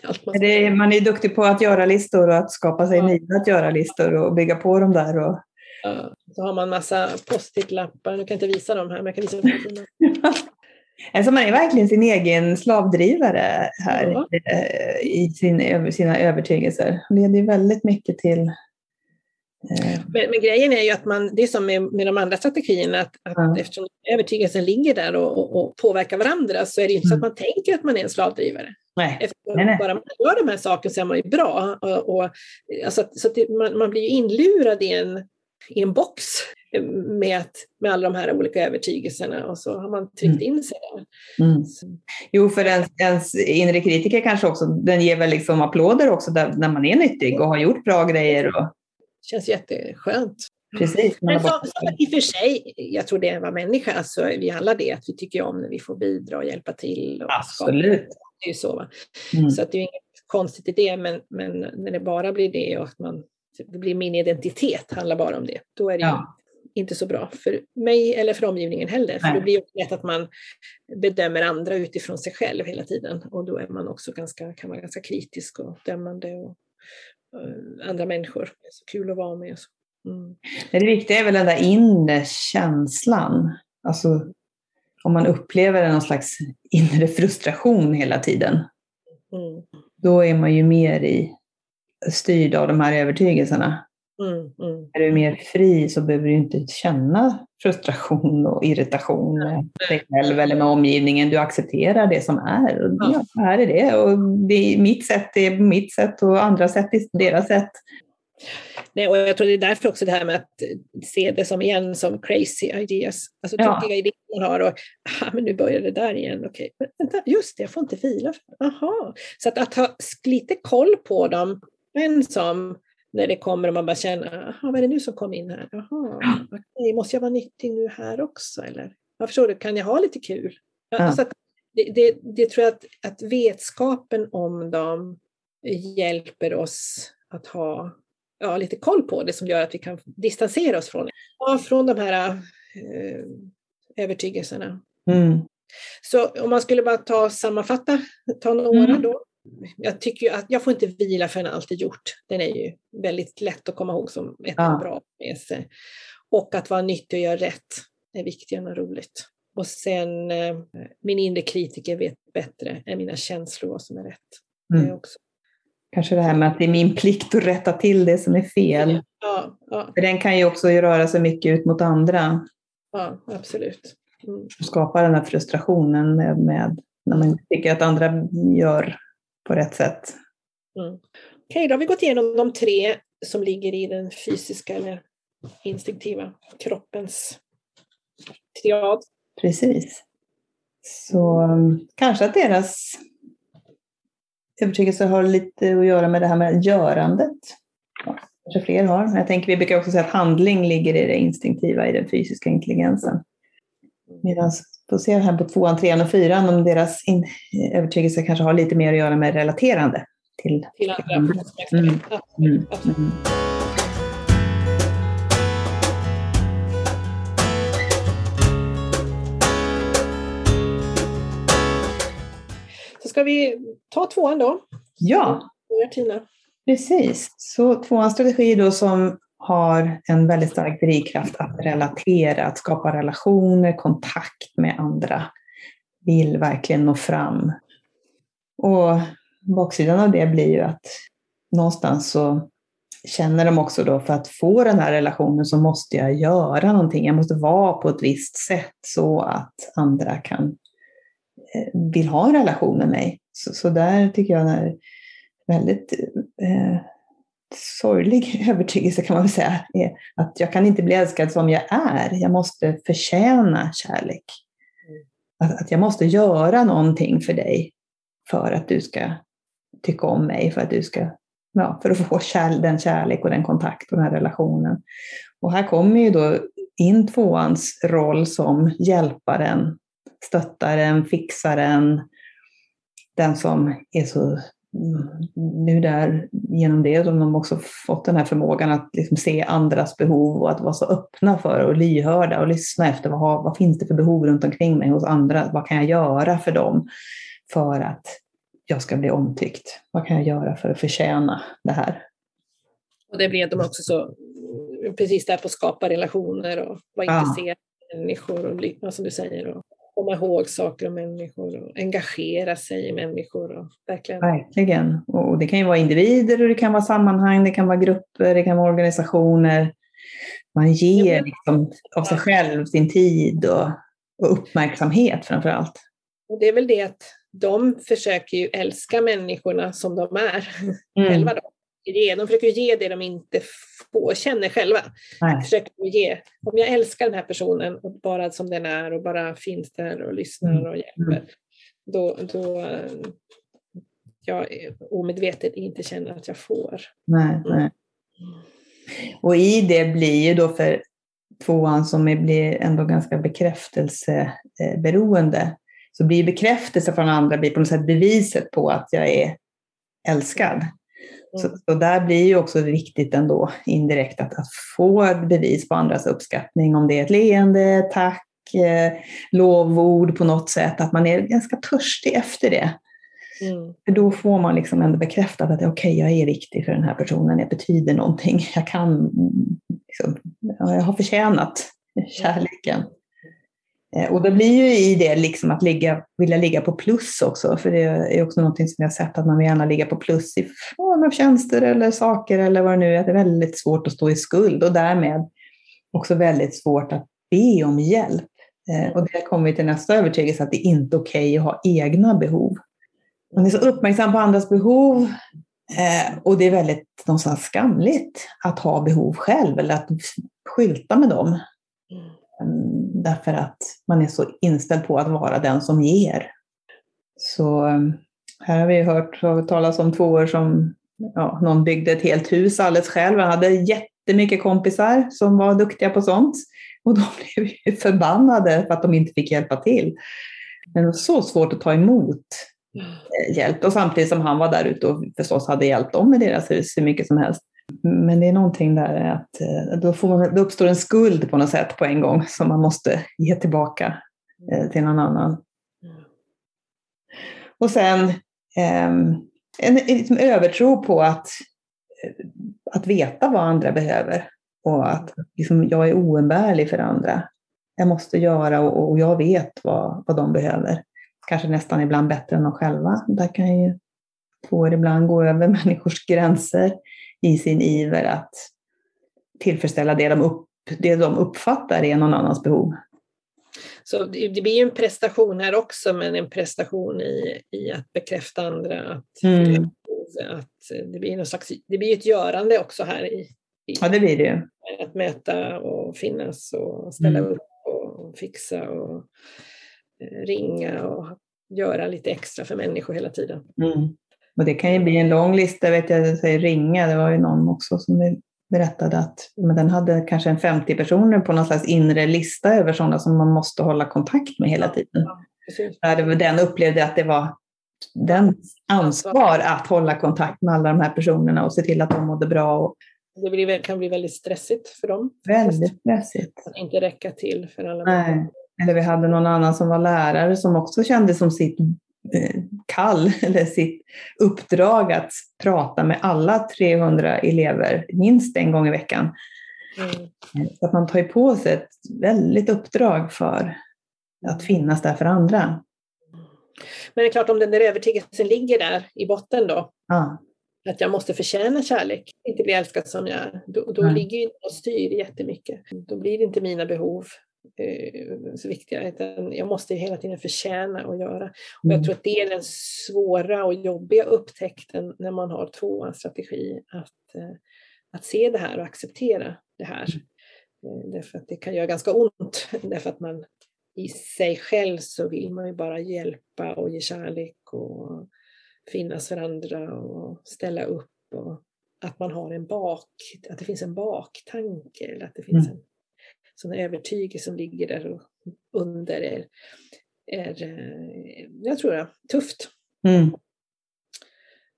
Allt man
är, man är duktig på att göra listor och att skapa sig
Ja.
nya att göra listor och bygga på dem där. Och,
Ja, så har man massa post-it-lappar, nu kan jag inte visa dem här, men jag kan visa dem
alltså man är verkligen sin egen slavdrivare här
Ja.
eh, i sin, sina övertygelser. Det leder väldigt mycket till
Men, men grejen är ju att man, det är som med, med de andra strategierna, att, att
Ja.
eftersom övertygelsen ligger där och, och, och påverkar varandra så är det ju inte så att man tänker att man är en slavdrivare.
nej.
Eftersom
Nej, nej.
bara man gör de här sakerna så är man ju bra. Och, och, alltså, så det, man, man blir ju inlurad i en, i en box med, med alla de här olika övertygelserna och så har man tryckt in sig där.
Mm. Jo, för ens, ens inre kritiker kanske också, den ger väl liksom applåder också där, när man är nyttig och har gjort bra grejer. Och,
känns jätteskönt.
precis.
Men
bara-
så, i och för sig, jag tror det var människa, alltså, vi alla det, att vi tycker om när vi får bidra och hjälpa till. Och skapa.
Absolut.
Det är ju så. Va?
Mm.
Så att det är inget konstigt i det, men, men när det bara blir det och att man, det blir min identitet handlar bara om det, då är det
Ja.
inte så bra för mig eller för omgivningen heller. För
Nej.
det blir ju lätt att man bedömer andra utifrån sig själv hela tiden och då är man också ganska, kan vara ganska kritisk och dömande och andra människor. Det är så kul att vara med. Mm.
Det viktiga är väl den där inre känslan. Alltså om man upplever någon slags inre frustration hela tiden,
Mm.
då är man ju mer i, styrd av de här övertygelserna.
Mm. Mm.
Är du mer fri så behöver du inte känna frustration och irritation med dig själv eller med omgivningen. Du accepterar det som är. Och
Ja.
här är det. Och det är mitt sätt är mitt sätt och andra sätt är deras sätt.
Nej, och jag tror det är därför också det här med att se det som igen som crazy ideas, alltså
Ja.
tokiga idéer man har och ah, men nu börjar det där igen, okej, men vänta, just det, jag får inte vila. Aha. Så att, att ha lite koll på dem, men som när det kommer och man bara känner, vad är det nu som kom in här? Aha, okej, måste jag vara nyttig nu här också eller? Jag förstår du, kan jag ha lite kul? Ja.
Ja.
Så att det, det, det tror jag att, att vetskapen om dem hjälper oss att ha ja, lite koll på det som gör att vi kan distansera oss från. Ja, från de här eh, övertygelserna.
Mm.
Så om man skulle bara ta sammanfatta, ta några
Mm.
då. Jag tycker att jag får inte vila förrän allt är gjort. Den är ju väldigt lätt att komma ihåg som ett
Ja.
bra med sig. Och att vara nyttig och göra rätt är viktigare än roligt. Och sen, eh, min inre kritiker vet bättre än mina känslor vad som är rätt. Det är
Mm.
också,
Kanske det här med att det är min plikt att rätta till det som är fel.
ja, ja,
För den kan ju också röra sig mycket ut mot andra.
ja, absolut. Mm.
och skapa den här frustrationen med, med när man tycker att andra gör på rätt sätt.
Mm. Okej, då har vi gått igenom de tre som ligger i den fysiska eller instinktiva kroppens triad.
Precis. Så um, kanske att deras övertygelse har lite att göra med det här med görandet. Ja, kanske fler har. Jag tänker, vi brukar också säga att handling ligger i det instinktiva, i den fysiska intelligensen. Medan får se här på tvåan, trean och fyran om deras in, övertygelse kanske har lite mer att göra med relaterande till
Till andra.
Mm.
Absolut,
Mm.
absolut.
Mm.
Så ska vi ta tvåan då.
Ja,
Tina.
Precis. Så tvåans strategi då som har en väldigt stark drivkraft att relatera, att skapa relationer, kontakt med andra. Vill verkligen nå fram. Och baksidan av det blir ju att någonstans så känner de också då för att få den här relationen så måste jag göra någonting. Jag måste vara på ett visst sätt så att andra kan eh, vill ha en relation med mig. Så, så där tycker jag är väldigt eh, sorglig övertygelse kan man väl säga. Är att jag kan inte bli älskad som jag är. Jag måste förtjäna kärlek. Mm. Att, att jag måste göra någonting för dig för att du ska tycka om mig, för att du ska ja, för att få kär, den kärlek och den kontakt och den här relationen. Och här kommer ju då in tvåans roll som hjälparen, stöttaren, fixaren, den som är så nu där genom det som de också fått den här förmågan att liksom se andras behov och att vara så öppna för och lyhörda och lyssna efter vad, vad finns det för behov runt omkring mig hos andra? Vad kan jag göra för dem för att jag ska bli omtyckt? Vad kan jag göra för att förtjäna det här?
Och det blir de också så, precis där på att skapa relationer och vara ja. intresserad av människor och som du säger, och komma ihåg saker om människor och engagera sig i människor. Och verkligen.
verkligen. Och det kan ju vara individer och det kan vara sammanhang, det kan vara grupper, det kan vara organisationer. Man ger liksom av sig själv sin tid och, och uppmärksamhet framför allt.
Och det är väl det att de försöker ju älska människorna som de är mm. själva. Då. De försöker ge det de inte får, känner själva. Försöker ge. Om jag älskar den här personen och bara som den är och bara finns där och lyssnar mm. och hjälper, mm. då, då jag omedvetet inte känner att jag får.
Nej, mm. nej. Och i det blir ju då för tvåan som blir ändå ganska bekräftelseberoende, så blir bekräftelse från andra blir på något sätt beviset på att jag är älskad. Mm. Så, så, där blir ju också viktigt ändå indirekt att, att få bevis på andras uppskattning, om det är ett leende, tack, eh, lovord på något sätt, att man är ganska törstig efter det. Mm. För då får man liksom ändå bekräftat att okej, okay, jag är viktig för den här personen, jag betyder någonting, jag kan, liksom, jag har förtjänat kärleken. Eh, och det blir ju i det liksom att ligga, vilja ligga på plus också, för det är också någonting som jag har sett att man vill gärna ligga på plus i form av tjänster eller saker eller vad det nu är. Det är väldigt svårt att stå i skuld och därmed också väldigt svårt att be om hjälp. Eh, och det kommer vi till nästa övertygelse, att det är inte okej okay att ha egna behov. Man är så uppmärksam på andras behov eh, och det är väldigt någonstans skamligt att ha behov själv eller att skylta med dem. Därför att man är så inställd på att vara den som ger. Så eh, här har vi hört talas om två år som ja, någon byggde ett helt hus alldeles själv. Han hade jättemycket kompisar som var duktiga på sånt. Och de blev ju förbannade för att de inte fick hjälpa till. Men det var så svårt att ta emot eh, hjälp. Och samtidigt som han var där ute och förstås hade hjälpt dem med deras hus hur mycket som helst. Men det är någonting där att eh, då, får man, då uppstår en skuld på något sätt på en gång som man måste ge tillbaka eh, till någon annan. Och sen ehm, en, en liksom övertro på att, eh, att veta vad andra behöver och att liksom, jag är oumbärlig för andra. Jag måste göra och, och jag vet vad, vad de behöver. Kanske nästan ibland bättre än de själva. Där kan ju tvåor ibland gå över människors gränser i sin iver att tillfredsställa det de, upp, det de uppfattar är någon annans behov.
Så det blir ju en prestation här också, men en prestation i, i att bekräfta andra. Att, mm. att det, blir någon slags, det blir ett görande också här. I,
i ja, det blir det.
Att mäta och finnas och ställa mm. upp och fixa och eh, ringa och göra lite extra för människor hela tiden.
Mm. Och det kan ju bli en lång lista, vet jag, säger ringa, det var ju någon också som berättade att men den hade kanske en 50 personer på någon slags inre lista över sådana som man måste hålla kontakt med hela tiden. Ja, den upplevde att det var den ansvar att hålla kontakt med alla de här personerna och se till att de mådde bra. Och...
Det kan bli väldigt stressigt för dem.
Väldigt stressigt.
Att inte räcka till för alla.
Nej. Eller vi hade någon annan som var lärare som också kände som sitt kall, eller sitt uppdrag att prata med alla 300 elever minst en gång i veckan. Mm. Så att man tar på sig ett väldigt uppdrag för att finnas där för andra.
Men det är klart, om den där övertygelsen ligger där i botten då,
ja.
att jag måste förtjäna kärlek, inte bli älskad som jag är. Då, då ligger ju och styr jättemycket. Då blir det inte mina behov eh, så viktiga, utan jag måste hela tiden förtjäna att göra. Och jag mm. tror att det är den svåra och jobbiga upptäckten när man har tvåans strategi, att, eh, att se det här och acceptera det här. Eh, därför att det kan göra ganska ont, därför att man i sig själv så vill man ju bara hjälpa och ge kärlek och finnas för andra och ställa upp och att man har en bak, att det finns en baktanke eller att det finns mm. en sån övertygelse som ligger där under är, är eh, jag tror det, tufft. Mm.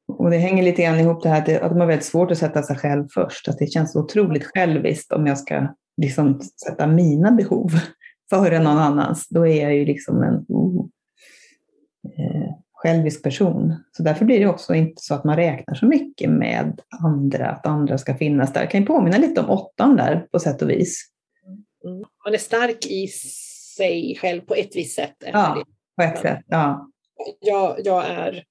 Och det hänger lite grann ihop det här att man har väldigt svårt att sätta sig själv först. Att det känns otroligt själviskt om jag ska liksom sätta mina behov före någon annans. Då är jag ju liksom en oh, eh, självisk person. Så därför blir det också inte så att man räknar så mycket med andra, att andra ska finnas där. Jag kan ju påminna lite om åttan där på sätt och vis.
Man är stark i sig själv på ett visst sätt.
Ja, på ett sätt. Ja.
Jag, jag är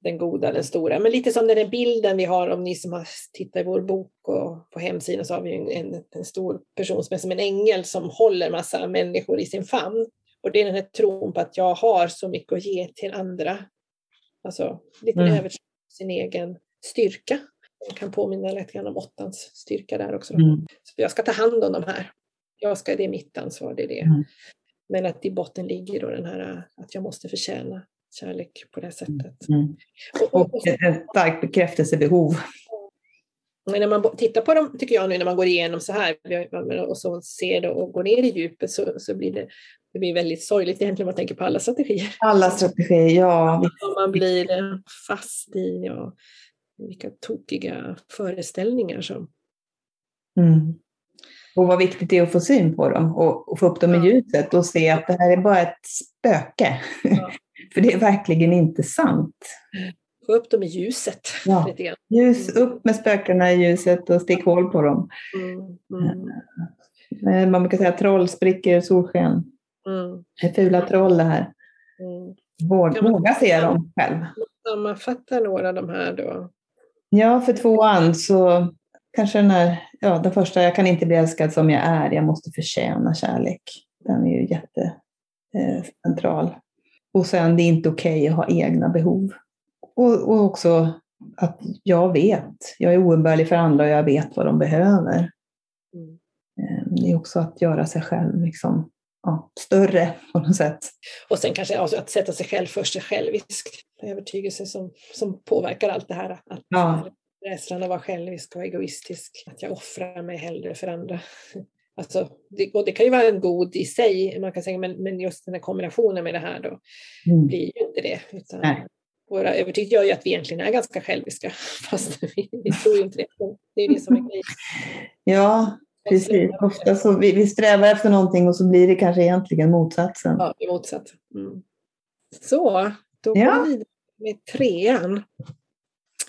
den goda, den stora. Men lite som den här bilden vi har, om ni som har tittat i vår bok och på hemsidan så har vi en, en stor person som är som en ängel som håller massa människor i sin famn. Och det är den här tron på att jag har så mycket att ge till andra. Alltså lite mm. över sin egen styrka. Jag kan påminna lite grann om åttans styrka där också. Mm. Så jag ska ta hand om de här. Jag ska, det är mitt ansvar, det är det. Mm. Men att i botten ligger då den här att jag måste förtjäna kärlek på det sättet. Mm.
Och, och, och, ett starkt bekräftelsebehov.
Men när man tittar på dem, tycker jag nu när man går igenom så här och så ser det och går ner i djupet så, så blir det, det blir väldigt sorgligt egentligen om man tänker på alla strategier.
Alla strategier, ja.
man blir fast i och vilka tokiga föreställningar som...
Mm. Och vad viktigt det är att få syn på dem och, och få upp dem i ljuset och se att det här är bara ett spöke. Ja. För det är verkligen inte sant.
Få upp dem i ljuset.
Ja. Ljus, upp med spökena i ljuset och stick hål på dem. Mm. Mm. Eh, man brukar säga troll spricker solsken. Mm. Det är fula troll det här. Mm. Våga, våga se dem själv.
Sammanfatta några av de här då?
Ja, för tvåan så kanske den här, ja den första, jag kan inte bli älskad som jag är, jag måste förtjäna kärlek. Den är ju jättecentral. Eh, och sen det är inte okej okay att ha egna behov. Och, och, också att jag vet, jag är oumbärlig för andra och jag vet vad de behöver. Mm. Eh, det är också att göra sig själv liksom, ja, större på något sätt.
Och sen kanske alltså, att sätta sig själv först är självisk. Övertygelse som, som påverkar allt det här. Att ja. Rädslan att vara självisk och egoistisk. Att jag offrar mig hellre för andra. Alltså, det, och det kan ju vara en god i sig, man kan säga, men, men just den här kombinationen med det här då mm. blir ju inte det. Utan våra övertygelser gör ju att vi egentligen är ganska själviska, fast vi, vi tror ju inte det. Det är det som är grejen.
Ja, precis. Ofta så vi, vi strävar efter någonting och så blir det kanske egentligen motsatsen.
Ja, det är motsatt. Mm. Så, då går ja. vi vidare med trean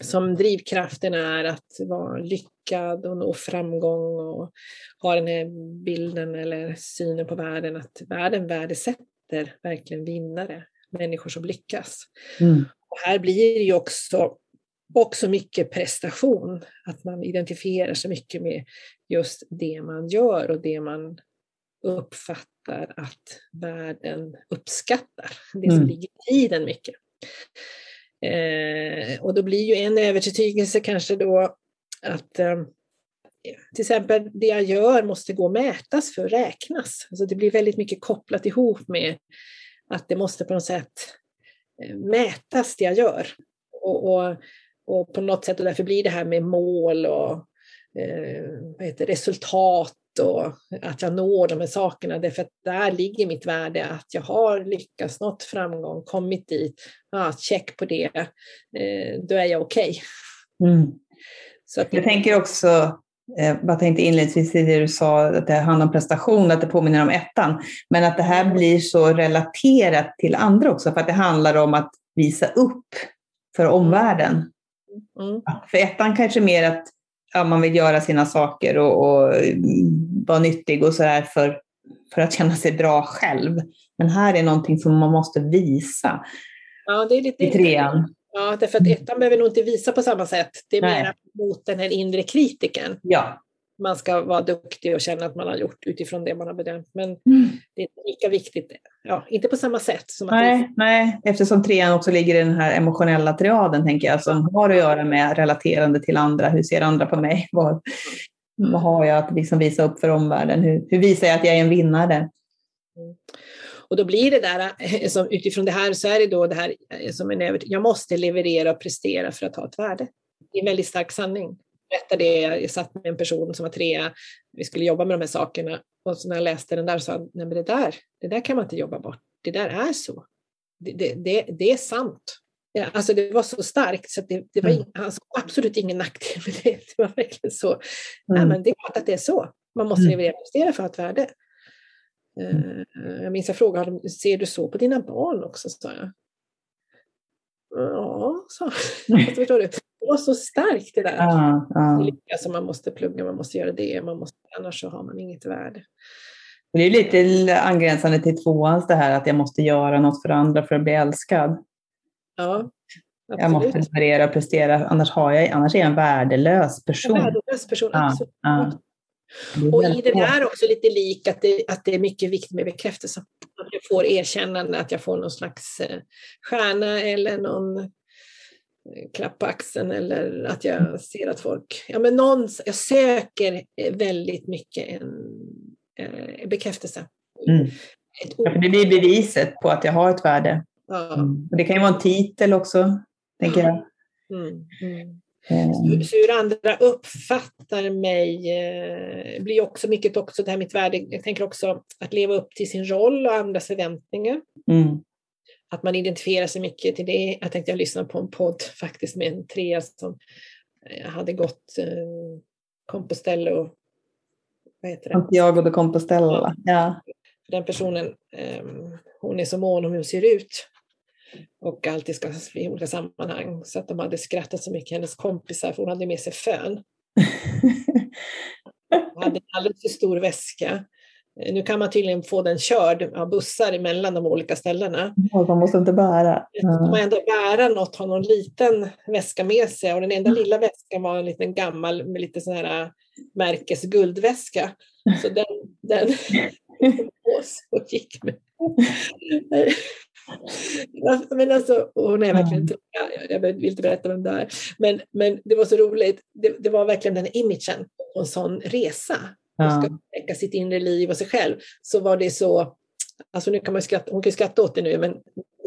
som drivkraften är att vara lyckad och nå framgång och ha den här bilden eller synen på världen att världen värdesätter verkligen vinnare, människor som lyckas. Mm. Och här blir det ju också, också mycket prestation, att man identifierar sig mycket med just det man gör och det man uppfattar att världen uppskattar, det som mm. ligger i tiden mycket. Eh, och då blir ju en övertygelse kanske då att eh, till exempel det jag gör måste gå att mätas för att räknas. Alltså det blir väldigt mycket kopplat ihop med att det måste på något sätt eh, mätas det jag gör. Och, och, och på något sätt, och därför blir det här med mål och eh, resultat och att jag når de här sakerna. Därför att där ligger mitt värde, att jag har lyckats, nått framgång, kommit dit, ah, check på det, eh, då är jag okej.
Okay. Mm. jag tänker också, jag eh, tänkte inledningsvis i det du sa, att det handlar om prestation, att det påminner om ettan, men att det här mm. blir så relaterat till andra också, för att det handlar om att visa upp för omvärlden. Mm. För ettan kanske mer att ja, man vill göra sina saker och, och vara nyttig och sådär för, för att känna sig bra själv. Men här är någonting som man måste visa
ja, det är lite
i trean.
Ja, därför att ettan behöver nog inte visa på samma sätt. Det är mer mot den här inre kritiken.
Ja.
Man ska vara duktig och känna att man har gjort utifrån det man har bedömt. Men mm. det är inte lika viktigt. Ja, inte på samma sätt. Som
nej, att nej, eftersom trean också ligger i den här emotionella triaden, tänker jag, som har att göra med relaterande till andra. Hur ser andra på mig? Vad, vad har jag att liksom visa upp för omvärlden? Hur, hur visar jag att jag är en vinnare? Mm.
Och då blir det där, eh, som utifrån det här så är det då det här eh, som en övert jag måste leverera och prestera för att ha ett värde. Det är en väldigt stark sanning. Berättade det, jag satt med en person som var trea, vi skulle jobba med de här sakerna och så när jag läste den där sa jag, nej men det där, det där kan man inte jobba bort, det där är så. Det, det, det, det är sant. Ja, alltså det var så starkt så det, det var mm. alltså, absolut ingen nackdel med det. Det var verkligen så. Mm. Nej, men det är klart att det är så. Man måste mm. leverera för att ha ett värde. Mm. Eh, jag minns jag frågade, ser du så på dina barn också? sa jag. Ja, sa förstår du? Det var så starkt det där. Ja, ja. Alltså man måste plugga, man måste göra det, man måste, annars så har man inget värde.
Det är lite angränsande till tvåans det här att jag måste göra något för andra för att bli älskad.
Ja, absolut.
Jag måste leverera och prestera, annars, har jag, annars är jag en värdelös person. En
värdelös person, ja, absolut. Ja. Och i det där också lite lik att det, att det är mycket viktigt med bekräftelse. Att jag får erkännande, att jag får någon slags eh, stjärna eller någon klapp på axeln eller att jag ser att folk, ja men någon, jag söker eh, väldigt mycket en, en bekräftelse.
Mm. Ja, det blir beviset på att jag har ett värde. Ja. Mm. Och det kan ju vara en titel också, tänker jag. Mm.
Mm. Så hur andra uppfattar mig eh, blir också mycket också det här mitt värde. Jag tänker också att leva upp till sin roll och andras förväntningar. Mm. Att man identifierar sig mycket till det. Jag tänkte jag lyssnade på en podd faktiskt med en trea som eh, hade gått eh, Compostela
vad heter det? Santiago de Compostela. Ja.
Den personen, eh, hon är så mån om hur hon ser ut och alltid ska i olika sammanhang. Så att de hade skrattat så mycket, hennes kompisar, för hon hade med sig fön. Hon hade en alldeles för stor väska. Nu kan man tydligen få den körd av bussar emellan de olika ställena.
Ja, man måste inte bära.
Ja. Man ändå bära något, ha någon liten väska med sig och den enda lilla väskan var en liten gammal med lite sån här äh, märkes guldväska. Så den, den och gick med. men alltså, hon är verkligen mm. jag vill inte berätta vem det är. Men, men det var så roligt, det, det var verkligen den imagen på en sån resa. Hon ska upptäcka sitt inre liv och sig själv. Så var det så, alltså nu kan man skratta, hon kan ju skratta åt det nu, men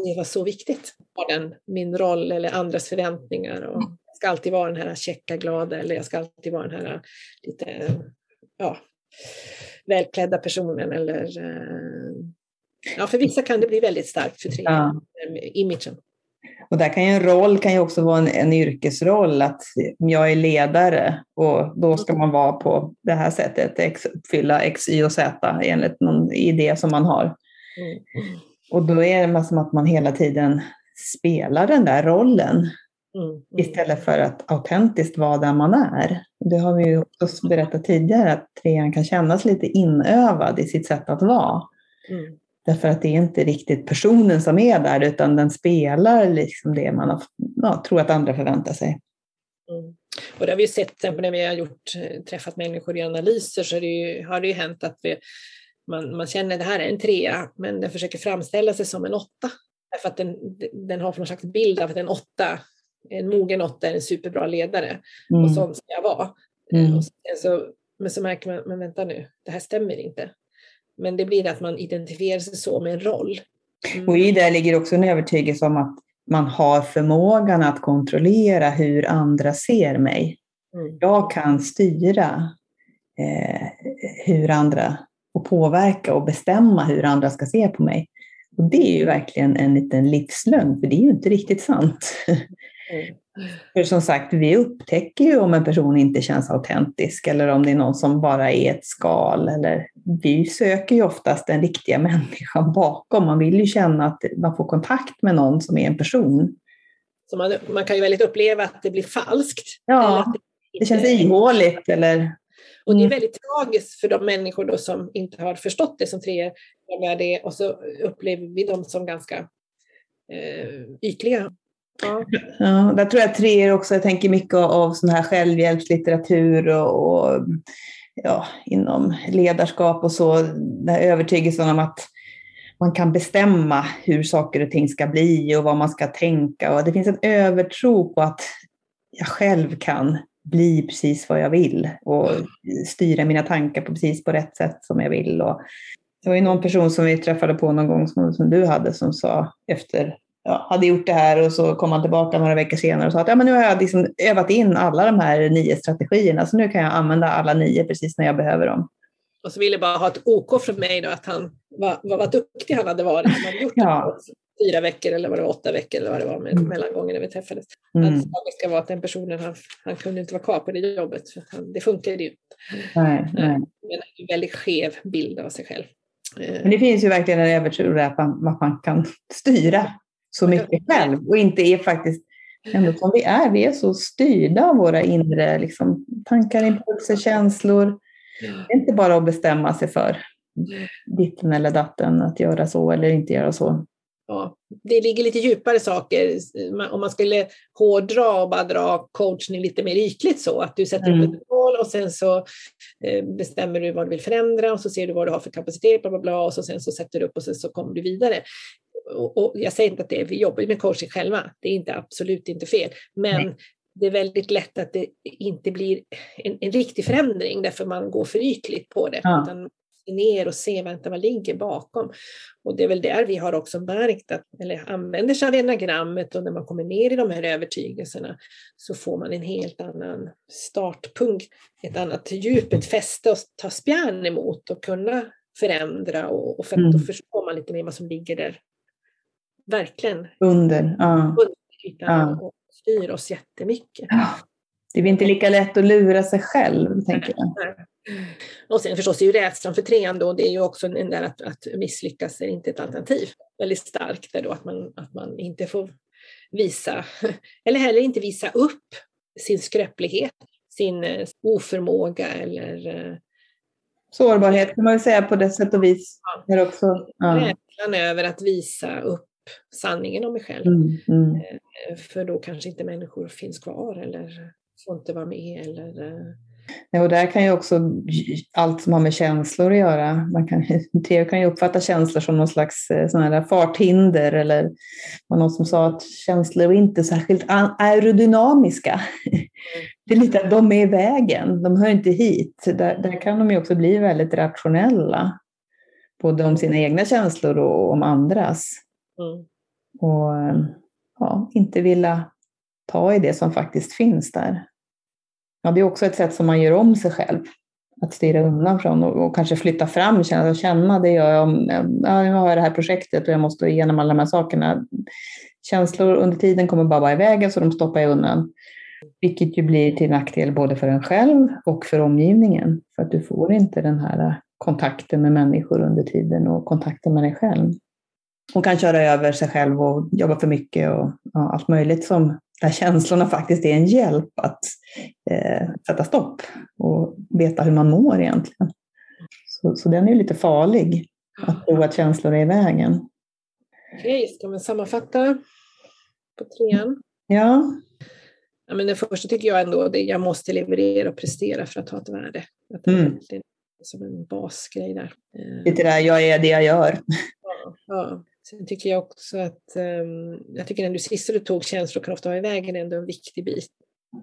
det var så viktigt. Den, min roll eller andras förväntningar. Och mm. jag ska alltid vara den här checka, glada eller jag ska alltid vara den här lite, ja, välklädda personen eller eh, Ja, för vissa kan det bli väldigt starkt för tre, ja. imagen.
Och där kan ju en roll kan ju också vara en, en yrkesroll, att jag är ledare och då ska man vara på det här sättet, X, uppfylla X, Y och Z enligt någon idé som man har. Mm. Och då är det som att man hela tiden spelar den där rollen mm. Istället för att autentiskt vara där man är. Det har vi ju också berättat tidigare, att trean kan kännas lite inövad i sitt sätt att vara. Mm. Därför att det är inte riktigt personen som är där, utan den spelar liksom det man har, ja, tror att andra förväntar sig.
Mm. Och det har vi sett, till exempel när vi har gjort, eh, träffat människor i analyser, så det ju, har det ju hänt att vi, man, man känner att det här är en trea, men den försöker framställa sig som en åtta. Därför att den, den har någon slags bild av att en åtta, en mogen åtta är en superbra ledare. Mm. Och sånt ska jag vara. Mm. Och så, men så märker man, men vänta nu, det här stämmer inte. Men det blir att man identifierar sig så med en roll.
Mm. Och i det ligger också en övertygelse om att man har förmågan att kontrollera hur andra ser mig. Mm. Jag kan styra eh, hur andra och påverka och bestämma hur andra ska se på mig. Och det är ju verkligen en liten livslögn, för det är ju inte riktigt sant. Mm. För som sagt, vi upptäcker ju om en person inte känns autentisk eller om det är någon som bara är ett skal. Eller, vi söker ju oftast den riktiga människan bakom. Man vill ju känna att man får kontakt med någon som är en person.
Så man, man kan ju väldigt uppleva att det blir falskt.
Ja, det, det känns ihåligt eller
och det är mm. väldigt tragiskt för de människor då som inte har förstått det som tre är det och så upplever vi dem som ganska eh, ytliga Ja.
Ja, där tror jag treor också, jag tänker mycket av sån här självhjälpslitteratur och, och ja, inom ledarskap och så, den här övertygelsen om att man kan bestämma hur saker och ting ska bli och vad man ska tänka. Och det finns en övertro på att jag själv kan bli precis vad jag vill och styra mina tankar på precis på rätt sätt som jag vill. Och det var ju någon person som vi träffade på någon gång som, som du hade som sa efter ja, hade gjort det här och så kom han tillbaka några veckor senare och sa att ja, men nu har jag liksom övat in alla de här nio strategierna så nu kan jag använda alla nio precis när jag behöver dem.
Och så ville bara ha ett OK från mig då att han var, var, var duktig han hade varit. Han hade gjort ja. det fyra veckor eller vad det var, åtta veckor eller vad det var med mm. mellangången när vi träffades. Mm. Att det ska vara att den personen, han, han kunde inte vara kvar på det jobbet. För han, det funkade ju inte.
Nej, nej. Men
en väldigt skev bild av sig själv.
Men det finns ju verkligen en övertro att man, man kan styra så mycket själv och inte är faktiskt ändå som vi är. Vi är så styrda av våra inre liksom, tankar, impulser, känslor. Det är inte bara att bestämma sig för ditten eller datten, att göra så eller inte göra så.
Ja, det ligger lite djupare saker. Om man skulle hårdra och bara dra coachning lite mer ytligt så, att du sätter mm. upp ett mål och sen så eh, bestämmer du vad du vill förändra och så ser du vad du har för kapacitet, bla bla bla, och så sen så sätter du upp och sen så kommer du vidare och, och, jag säger inte att det är, vi jobbar med coaching själva, det är inte absolut inte fel, men Nej. det är väldigt lätt att det inte blir en, en riktig förändring därför man går för ytligt på det. Ja. Utan ner och se vänta, vad ligger bakom. Och det är väl där vi har också märkt att, eller använder sig av enagrammet och när man kommer ner i de här övertygelserna så får man en helt annan startpunkt, ett annat djup, ett fäste att ta spjärn emot och kunna förändra och, och för mm. då förstår man lite mer vad som ligger där verkligen
under, ja.
under ja. och styr oss jättemycket.
Det är inte lika lätt att lura sig själv, tänker jag.
Och sen förstås är ju rädslan för trean då, det är ju också en där att, att misslyckas är inte ett alternativ. Väldigt starkt där då att man, att man inte får visa, eller heller inte visa upp sin skröplighet, sin eh, oförmåga eller eh,
Sårbarhet kan man väl säga på det sätt och vis.
Ja. också, ja. Rädslan över att visa upp sanningen om mig själv. Mm, mm. Eh, för då kanske inte människor finns kvar eller får inte vara med. Eller, eh.
ja, och där kan ju också allt som har med känslor att göra. Man kan, Theo kan ju uppfatta känslor som någon slags eh, sån farthinder eller var någon som sa att känslor är inte särskilt aerodynamiska. Det är lite att de är i vägen, de hör inte hit. Där, där kan de ju också bli väldigt rationella. Både om sina egna känslor och om andras. Mm. Och eh, ja, inte vilja ta i det som faktiskt finns där. Ja, det är också ett sätt som man gör om sig själv. Att styra undan från och, och kanske flytta fram, känna, känna det gör jag om, ja, nu har jag det här projektet och jag måste igenom alla de här sakerna. Känslor under tiden kommer bara vara i vägen så de stoppar jag undan. Vilket ju blir till nackdel både för en själv och för omgivningen. För att du får inte den här kontakten med människor under tiden och kontakten med dig själv. Hon kan köra över sig själv och jobba för mycket och ja, allt möjligt som där känslorna faktiskt är en hjälp att eh, sätta stopp och veta hur man mår egentligen. Så, så den är lite farlig, att tro att känslor är i vägen.
Okej, ska man sammanfatta på trean?
Ja.
ja men det första tycker jag ändå att jag måste leverera och prestera för att ha ett värde. Att det mm. är som en basgrej där.
Lite där, jag är det jag gör.
Ja, ja. Sen tycker jag också att, um, jag tycker den du sista du tog, känslor kan ofta vara i vägen, är ändå en viktig bit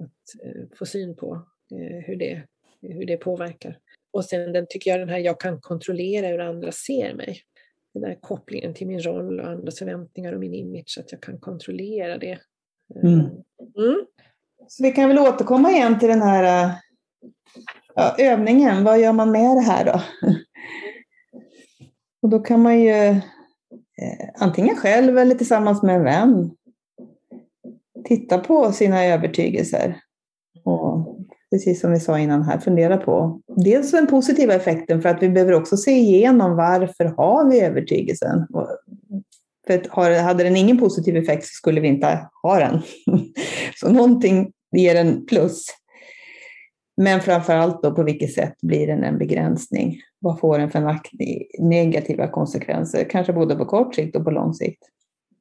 att uh, få syn på uh, hur, det, hur det påverkar. Och sen den tycker jag den här, jag kan kontrollera hur andra ser mig. Den där kopplingen till min roll och andras förväntningar och min image, att jag kan kontrollera det.
Mm. Mm. Så vi kan väl återkomma igen till den här ja, övningen. Vad gör man med det här då? Och då kan man ju eh, Eh, antingen själv eller tillsammans med en vän titta på sina övertygelser. Och precis som vi sa innan här, fundera på dels den positiva effekten för att vi behöver också se igenom varför har vi övertygelsen. För hade den ingen positiv effekt så skulle vi inte ha den. Så någonting ger en plus. Men framför allt då på vilket sätt blir den en begränsning? Vad får den för negativa konsekvenser? Kanske både på kort sikt och på lång sikt.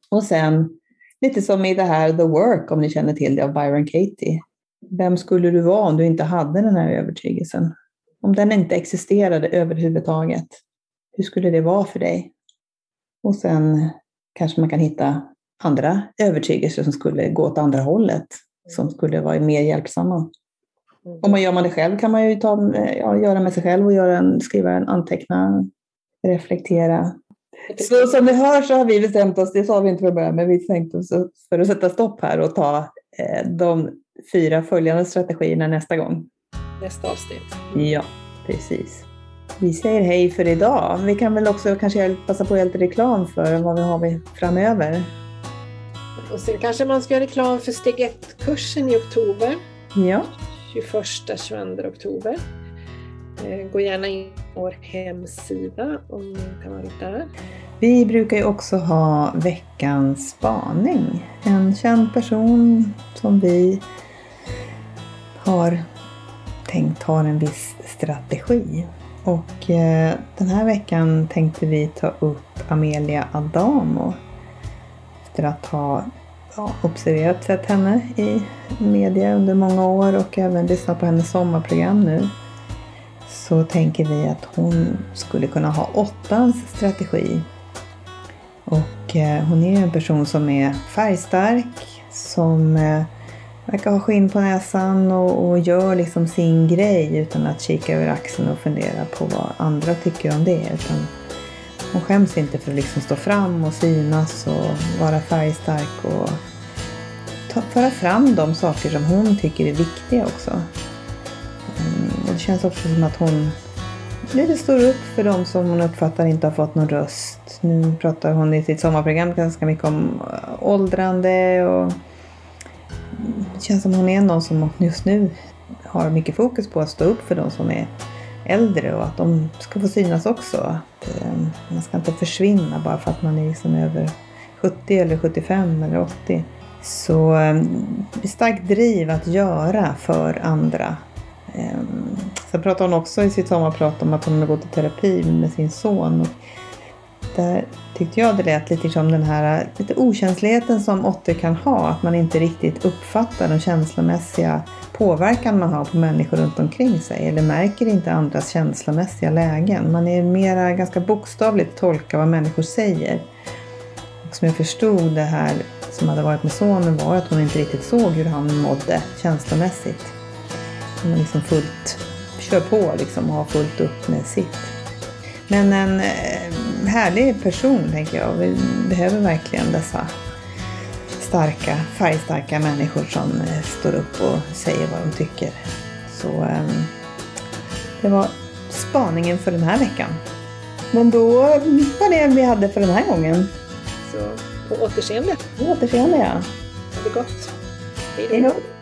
Och sen Lite som i det här The Work, om ni känner till det, av Byron Katie. Vem skulle du vara om du inte hade den här övertygelsen? Om den inte existerade överhuvudtaget, hur skulle det vara för dig? Och sen kanske man kan hitta andra övertygelser som skulle gå åt andra hållet, som skulle vara mer hjälpsamma. Mm. Om man gör man det själv kan man ju ta, ja, göra med sig själv och göra en, skriva en anteckna, reflektera. Så som ni hör så har vi bestämt oss, det sa vi inte från början, men vi tänkte oss för att sätta stopp här och ta eh, de fyra följande strategierna nästa gång.
Nästa avsnitt.
Ja, precis. Vi säger hej för idag. Vi kan väl också kanske passa på att göra lite reklam för vad vi har framöver.
Och sen kanske man ska göra reklam för steg 1-kursen i oktober.
Ja.
21-22 oktober. Eh, gå gärna in på vår hemsida om ni kan vara där.
Vi brukar ju också ha veckans spaning. En känd person som vi har tänkt har en viss strategi. Och eh, den här veckan tänkte vi ta upp Amelia Adamo. Efter att ha ja, observerat sett henne i media under många år och även lyssnat på hennes sommarprogram nu så tänker vi att hon skulle kunna ha åttans strategi. Och eh, hon är en person som är färgstark, som eh, verkar ha skinn på näsan och, och, gör liksom sin grej utan att kika över axeln och fundera på vad andra tycker om det. Utan hon skäms inte för att liksom stå fram och synas och vara färgstark och ta, föra fram de saker som hon tycker är viktiga också. Mm, och det känns också som att hon lite står upp för de som hon uppfattar inte har fått någon röst. Nu pratar hon i sitt sommarprogram ganska mycket om eh, åldrande och det känns som hon är någon som just nu har mycket fokus på att stå upp för de som är äldre och att de ska få synas också. Att, ehm, man ska inte försvinna bara för att man är liksom över 70 eller 75 eller 80. Så ehm, starkt driv att göra för andra. Ehm, sen pratar hon också i sitt sommarprat om att hon har gått i terapi med sin son. Där tyckte jag det lät lite som den här lite okänsligheten som åttor kan ha. Att man inte riktigt uppfattar den känslomässiga påverkan man har på människor runt omkring sig. Eller märker inte andras känslomässiga lägen. Man är mera ganska bokstavligt tolka vad människor säger. Och som jag förstod det här som hade varit med sonen var att hon inte riktigt såg hur han mådde känslomässigt. Hon liksom fullt kör på liksom och har fullt upp med sitt. Men en eh, härlig person tänker jag. Vi behöver verkligen dessa starka, färgstarka människor som eh, står upp och säger vad de tycker. Så eh, det var spaningen för den här veckan. Men då var det vi hade för den här gången.
Så på återseende.
På återseende ja.
Ha det gott.
Hej då.